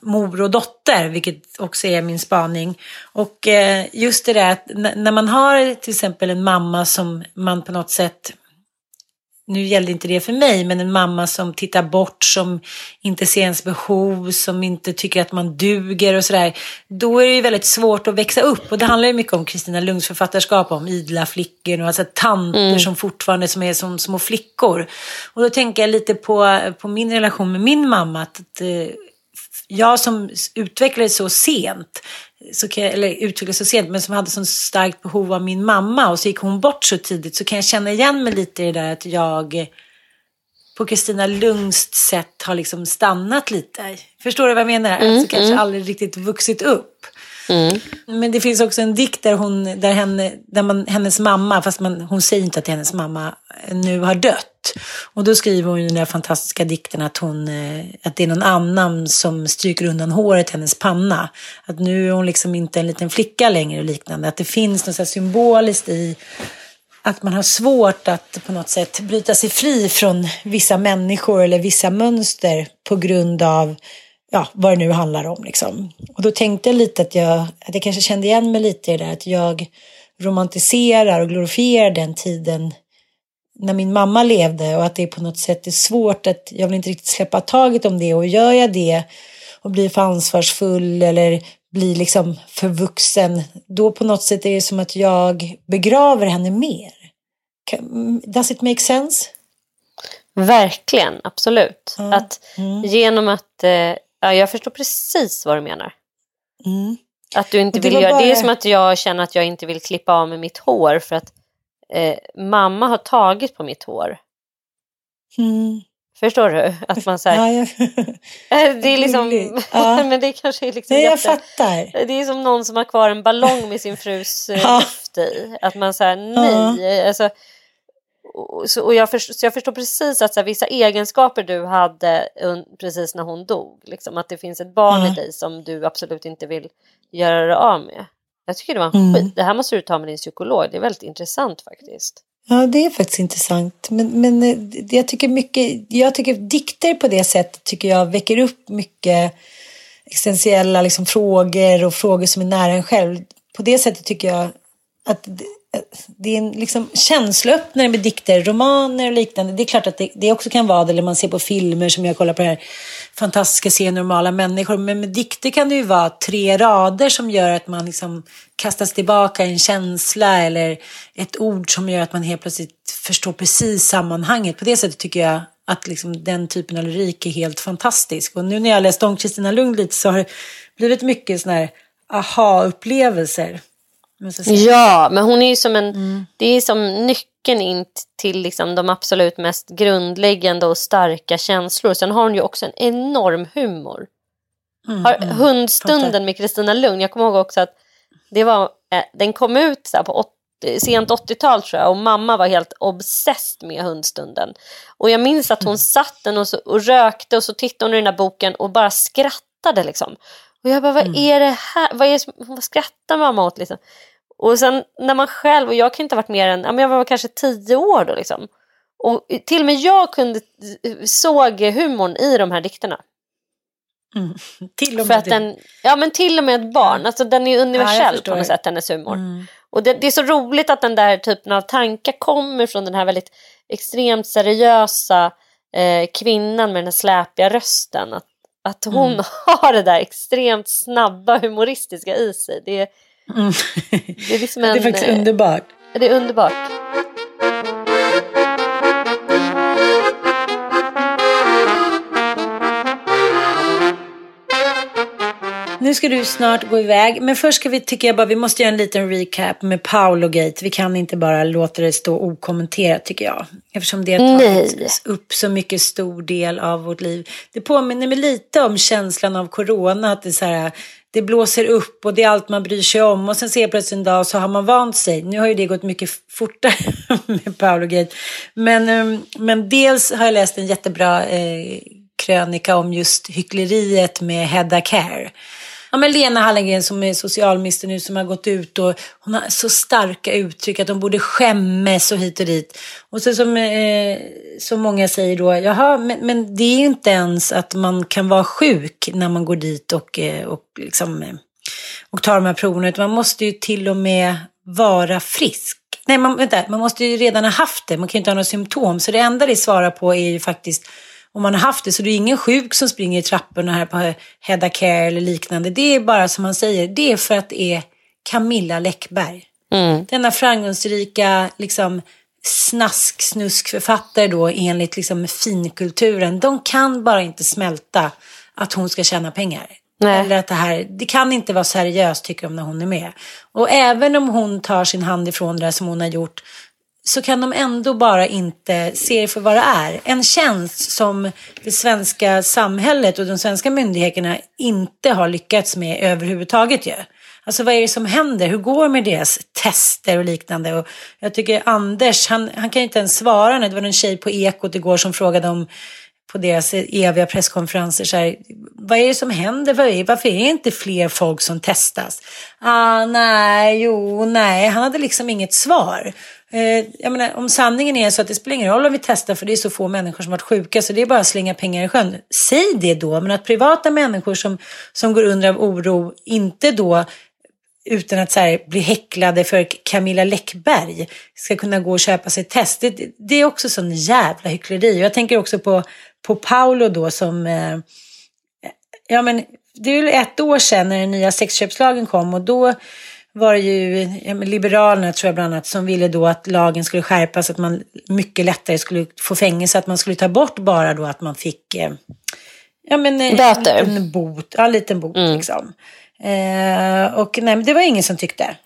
mor och dotter, vilket också är min spaning. Och eh, just det där att när man har till exempel en mamma som man på något sätt nu gällde inte det för mig, men en mamma som tittar bort, som inte ser ens behov, som inte tycker att man duger och sådär. Då är det ju väldigt svårt att växa upp. Och det handlar ju mycket om Kristina Lunds författarskap, om idla flickor och alltså tanter mm. som fortfarande som är som små flickor. Och då tänker jag lite på, på min relation med min mamma. Att, att eh, jag som utvecklades så sent, så kan eller utvecklades så sent, men som hade så starkt behov av min mamma och så gick hon bort så tidigt så kan jag känna igen mig lite i det där att jag på Kristina Lundst sätt har liksom stannat lite. Förstår du vad jag menar? Mm, alltså kanske mm. aldrig riktigt vuxit upp. Mm. Men det finns också en dikt där, hon, där, henne, där man, hennes mamma, fast man, hon säger inte att hennes mamma nu har dött. Och då skriver hon i den där fantastiska dikten att, hon, eh, att det är någon annan som stryker undan håret i hennes panna. Att nu är hon liksom inte en liten flicka längre och liknande. Att det finns något så symboliskt i att man har svårt att på något sätt bryta sig fri från vissa människor eller vissa mönster på grund av ja, vad det nu handlar om. Liksom. Och då tänkte jag lite att jag, att jag kanske kände igen mig lite i det där att jag romantiserar och glorifierar den tiden när min mamma levde och att det på något sätt är svårt att jag vill inte riktigt släppa taget om det och gör jag det och blir för ansvarsfull eller blir liksom för vuxen då på något sätt är det som att jag begraver henne mer. Does it make sense? Verkligen, absolut. Mm. Att genom att, eh, ja, jag förstår precis vad du menar. Mm. Att du inte vill göra, bara... det är som att jag känner att jag inte vill klippa av med mitt hår för att eh, mamma har tagit på mitt hår. Mm. Förstår du? Att man säger. Ja, jag... det är liksom, ja. men det kanske är liksom Nej, jag fattar. Det är som någon som har kvar en ballong med sin frus eh, ja. i. Att man säger nej. Ja. Alltså, och, så, och jag, förstår, så jag förstår precis att så här, vissa egenskaper du hade precis när hon dog, liksom, att det finns ett barn Mm. i dig som du absolut inte vill göra dig av med. Jag tycker det var en Mm. skit. Det här måste du ta med din psykolog. Det är väldigt intressant faktiskt. Ja, det är faktiskt intressant. Men, men eh, jag tycker mycket, jag tycker dikter på det sättet tycker jag väcker upp mycket existentiella liksom, frågor och frågor som är nära en själv. På det sättet tycker jag att det, är en liksom, känsloöppnare med dikter, romaner och liknande. Det är klart att det, det också kan vara det, eller man ser på filmer som jag kollar på här fantastiska se normala människor. Men med dikter kan det ju vara tre rader som gör att man liksom kastas tillbaka i en känsla eller ett ord som gör att man helt plötsligt förstår precis sammanhanget. På det sättet tycker jag att liksom den typen av lyrik är helt fantastisk. Och nu när jag läst om Kristina Lund lite så har det blivit mycket sådana här aha-upplevelser. Ja, men hon är ju som en... Mm. Det är som nyckeln in till liksom de absolut mest grundläggande och starka känslor. Sen har hon ju också en enorm humor. Mm, Har, mm. Hundstunden med Kristina Lugn, jag kommer ihåg också att det var, eh, den kom ut så på 80, sent 80-tal tror jag och mamma var helt obsessed med Hundstunden. Och jag minns att Mm. hon satt den och, så, och rökte och så tittade hon i den där boken och bara skrattade liksom. Och jag bara, vad Mm. är det här? Vad, är det som, vad skrattar mamma åt liksom? Och sen när man själv, och jag kan inte ha varit mer än, ja, men jag var kanske tio år då liksom. Och till och med jag kunde, såg humorn i de här dikterna. Mm. Till och För med att den, ja men till och med ett barn, alltså den är Ja, universell jag på något sätt, hennes humor. Mm. Och det, det är så roligt att den där typen av tankar kommer från den här väldigt extremt seriösa eh, kvinnan med den här släpiga rösten. Att, att hon Mm. har det där extremt snabba humoristiska i sig. Det, Mm. det är liksom det är en, faktiskt eh, underbart. Det är underbart. Nu ska du snart gå iväg, men först ska vi, tycker jag bara, vi måste göra en liten recap med Paolo Gate. Vi kan inte bara låta det stå okommenterat tycker jag. Eftersom det har tagit Nej. upp så mycket stor del av vårt liv. Det påminner mig lite om känslan av corona, att det är så här, det blåser upp och det är allt man bryr sig om. Och sen ser jag plötsligt en dag så har man vant sig. Nu har ju det gått mycket fortare med Paolo Gate. Men, ehm, men dels har jag läst en jättebra eh, krönika om just hyckleriet med Hedda Care. Ja, men Lena Hallengren som är socialminister nu som har gått ut och hon har så starka uttryck att de borde skämmas och hit och dit. Och så som, eh, som många säger då, jaha, men, men det är ju inte ens att man kan vara sjuk när man går dit och, eh, och, liksom, eh, och tar de här proverna, utan man måste ju till och med vara frisk. Nej, man, vänta, man måste ju redan ha haft det, man kan ju inte ha några symptom. Så det enda det svarar på är ju faktiskt om man har haft det. Så det är ingen sjuk som springer i trapporna här på Hedda Care eller liknande. Det är bara som man säger, det är för att det är Camilla Läckberg. Mm. Denna framgångsrika liksom, snask-snusk-författare då enligt liksom, finkulturen. De kan bara inte smälta att hon ska tjäna pengar. Nej. Eller att det här, det kan inte vara seriöst tycker de när hon är med. Och även om hon tar sin hand ifrån det där som hon har gjort så kan de ändå bara inte se det för vad det är. En tjänst som det svenska samhället och de svenska myndigheterna inte har lyckats med överhuvudtaget ju. Alltså vad är det som händer? Hur går det med deras tester och liknande? Och jag tycker Anders, han, han kan inte ens svara. Det var en tjej på Ekot igår som frågade om på deras eviga presskonferenser så här, vad är det som händer? Varför är det inte fler folk som testas? Ah, nej, jo, nej, han hade liksom inget svar. Eh, jag menar, om sanningen är så att det spelar ingen roll om vi testar för det är så få människor som varit sjuka så det är bara att slänga pengar i sjön. Säg det då, men att privata människor som, som går under av oro inte då utan att så här, bli häcklade för Camilla Läckberg ska kunna gå och köpa sig ett test. Det, det är också sån jävla hyckleri. Jag tänker också på, på Paolo då som... Eh, ja, men det är ju ett år sedan när den nya sexköpslagen kom och då var det ju Liberalerna tror jag bland annat som ville då att lagen skulle skärpas att man mycket lättare skulle få fängelse. Att man skulle ta bort bara då att man fick eh, ja, men, eh, Böter. En bot, ja, en liten bot liksom. Eh, och nej, men det var ingen som tyckte.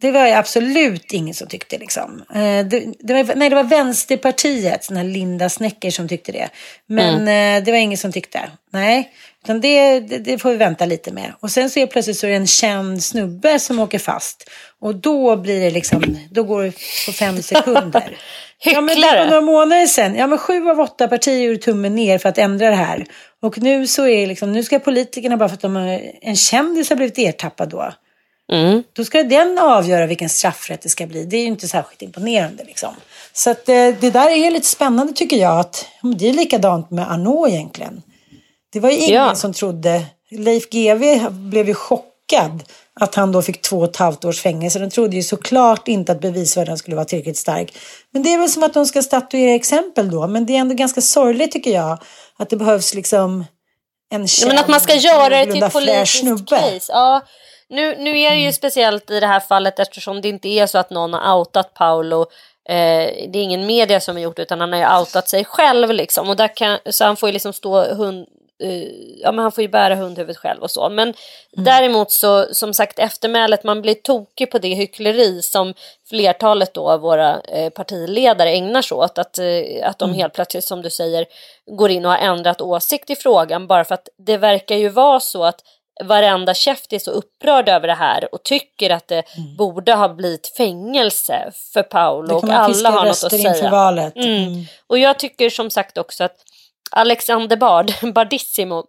Det var absolut ingen som tyckte liksom. Eh, det, det var, nej, det var Vänsterpartiet, den här Linda Snecker som tyckte det. Men eh, det var ingen som tyckte. Nej, Utan det, det, det, får vi vänta lite med. Och sen så är plötsligt så är det en känd snubbe som åker fast. Och då blir det liksom, då går det på fem sekunder. ja, men det några månader sedan. Ja, men sju av åtta partier gjorde tummen ner för att ändra det här. Och nu så är det liksom, nu ska politikerna bara för att de har, en kändis har blivit ertappad då. Mm. Då ska den avgöra vilken straffrätt det ska bli. Det är ju inte särskilt imponerande liksom. Så att, det, eh, det där är lite spännande tycker jag. Att, det är likadant med Arnault egentligen. Det var ju ingen ja. som trodde. Leif GW blev ju chockad att han då fick två och ett halvt års fängelse. De trodde ju såklart inte att bevisvärden skulle vara tillräckligt stark. Men det är väl som att de ska statuera exempel då. Men det är ändå ganska sorgligt tycker jag. Att det behövs liksom en känd, Men att man ska göra det till politiskt case. Ja. Nu, nu är det ju mm. speciellt i det här fallet eftersom det inte är så att någon har outat Paolo Eh, det är ingen media som har gjort det utan han har ju outat sig själv liksom. Och där kan, så han får ju liksom stå hund, ja men han får ju bära hundhuvudet själv och så. Men mm. däremot så som sagt eftermälet, man blir tokig på det hyckleri som flertalet då av våra eh, partiledare ägnar sig åt. Att, eh, att de mm. helt plötsligt som du säger går in och har ändrat åsikt i frågan bara för att det verkar ju vara så att varenda käft är så upprörd över det här och tycker att det mm. borde ha blivit fängelse för Paolo och alla har något att säga. Valet. Mm. Mm. Och jag tycker som sagt också att Alexander Bard, Bardissimo,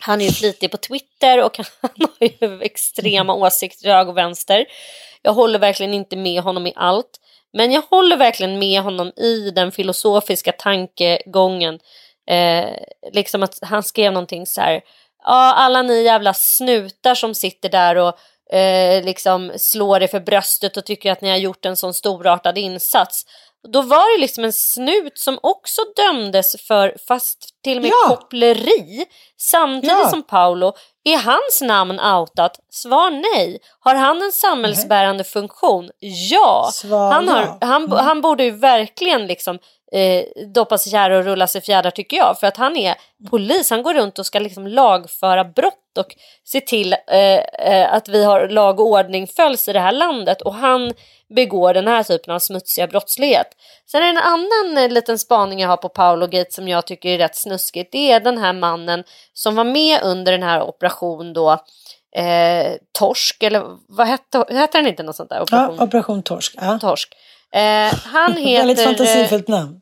han är ju flitig på Twitter och han har ju extrema mm. åsikter till höger och vänster. Jag håller verkligen inte med honom i allt. Men jag håller verkligen med honom i den filosofiska tankegången. Eh, liksom att han skrev någonting så här ja, alla ni jävla snutar som sitter där och eh, liksom slår er för bröstet och tycker att ni har gjort en sån storartad insats. Då var det liksom en snut som också dömdes för, fast till och med ja. koppleri, samtidigt ja. som Paolo. Är hans namn outat? Svar nej. Har han en samhällsbärande nej. funktion? Ja. Svar han, har, ja. han, mm. han borde ju verkligen liksom eh, doppa sig kär och rulla sig fjädrar tycker jag. För att han är polis, han går runt och ska liksom lagföra brott och se till eh, eh, att vi har lag och ordning följs i det här landet. Och han begår den här typen av smutsiga brottslighet. Sen är det en annan eh, liten spaning jag har på Paolo Gate som jag tycker är rätt snuskigt. Det är den här mannen som var med under den här operation då eh, Torsk, eller vad hette, hette den inte något sånt där? Operation, ja, Operation Torsk. Ja. Torsk. Eh, han heter... Väldigt fantasifullt namn.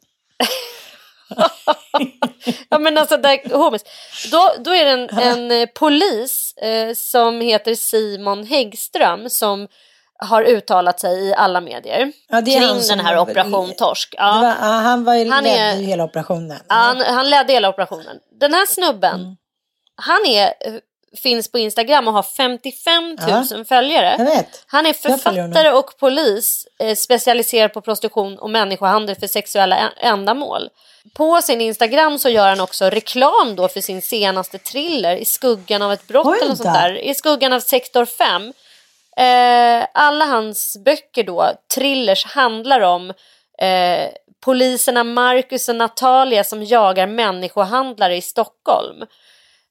ja men alltså där, homies. Då, då är det en, en eh, polis eh, som heter Simon Häggström som har uttalat sig i alla medier ja, kring den här operation Torsk. Ja. Var, han var ju, han ledde är, hela operationen. Han, han ledde hela operationen. Den här snubben, mm. han är finns på Instagram och har 55 000 ja, följare. Han är författare och polis eh, specialiserad på prostitution och människohandel för sexuella ändamål. På sin Instagram så gör han också reklam då för sin senaste thriller I skuggan av ett brott Oj, eller sånt där. I skuggan av sektor 5. Eh, alla hans böcker då, thrillers, handlar om eh, poliserna Marcus och Natalia som jagar människohandlare i Stockholm.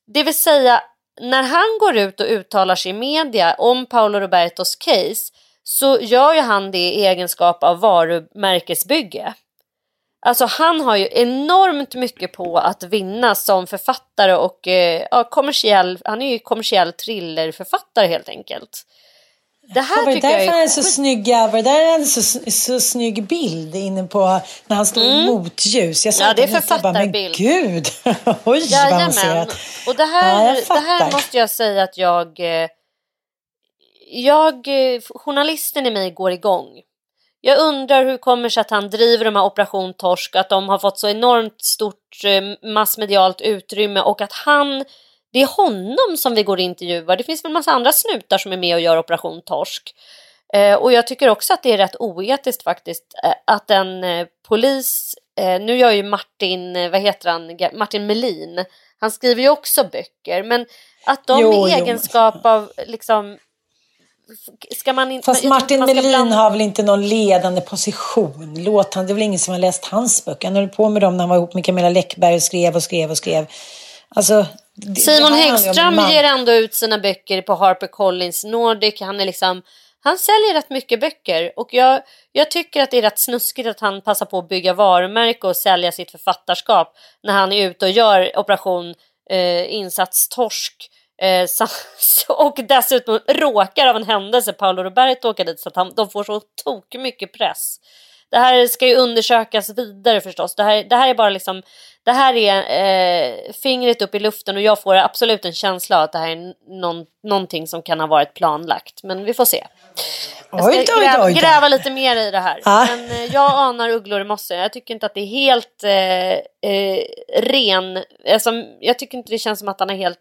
Det vill säga när han går ut och uttalar sig i media om Paolo Robertos case så gör ju han det i egenskap av varumärkesbygge. Alltså han har ju enormt mycket på att vinna som författare och eh, ja, kommersiell, han är ju kommersiell thrillerförfattare helt enkelt. Det här var det tycker jag är, är så snygga, var det där en så, så snygg bild inne på när han står mm. i motljus? Jag ja, det är författarbild. Men gud, oj Jajamän. vad avancerat. Och det här, ja, det här måste jag säga att jag, eh, jag, eh, journalisten i mig går igång. Jag undrar hur det kommer sig att han driver de här Operation Torsk, att de har fått så enormt stort eh, massmedialt utrymme och att han det är honom som vi går och intervjuar. Det finns väl en massa andra snutar som är med och gör Operation Torsk. Eh, och jag tycker också att det är rätt oetiskt faktiskt eh, att en eh, polis, eh, nu gör ju Martin, eh, vad heter han, Martin Melin, han skriver ju också böcker, men att de jo, i egenskap jo. av liksom Ska man inte, Fast Martin Melin blanda... har väl inte någon ledande position? Låt han, det är väl ingen som har läst hans böcker? Han höll på med dem när han var ihop med Camilla Läckberg och skrev och skrev och skrev. Alltså, Simon Häggström ger ändå ut sina böcker på Harper Collins Nordic. Han är liksom han säljer rätt mycket böcker och jag, jag tycker att det är rätt snuskigt att han passar på att bygga varumärke och sälja sitt författarskap när han är ute och gör operation eh, insatstorsk. Eh, och dessutom råkar av en händelse Paolo Roberto åka dit så att han, de får så tok mycket press. Det här ska ju undersökas vidare förstås. Det här, det här är bara liksom, det här är eh, fingret upp i luften och jag får absolut en känsla av att det här är någon, någonting som kan ha varit planlagt. Men vi får se. Jag ska Oj oj gräva, oj då. gräva lite mer i det här. Ja. Men eh, jag anar ugglor i mossen. Jag tycker inte att det är helt eh, eh, ren. Alltså, jag tycker inte det känns som att han har helt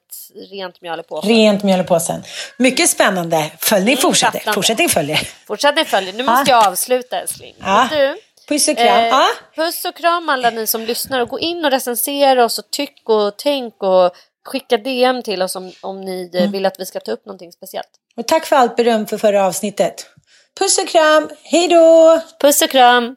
rent mjöl i påsen. Rent mjöl i påsen. Mycket spännande. Följning fortsätter. fattande. Fortsättning följer. Fortsätt ni följer. Nu måste jag avsluta älskling. Men Du, Puss och kram. Eh. Puss och kram alla ni som lyssnar och gå in och recensera oss och tyck och tänk och skicka DM till oss om, om ni Mm. eh, vill att vi ska ta upp någonting speciellt. Och tack för allt beröm för förra avsnittet. Puss och kram. Hej då! Puss och kram!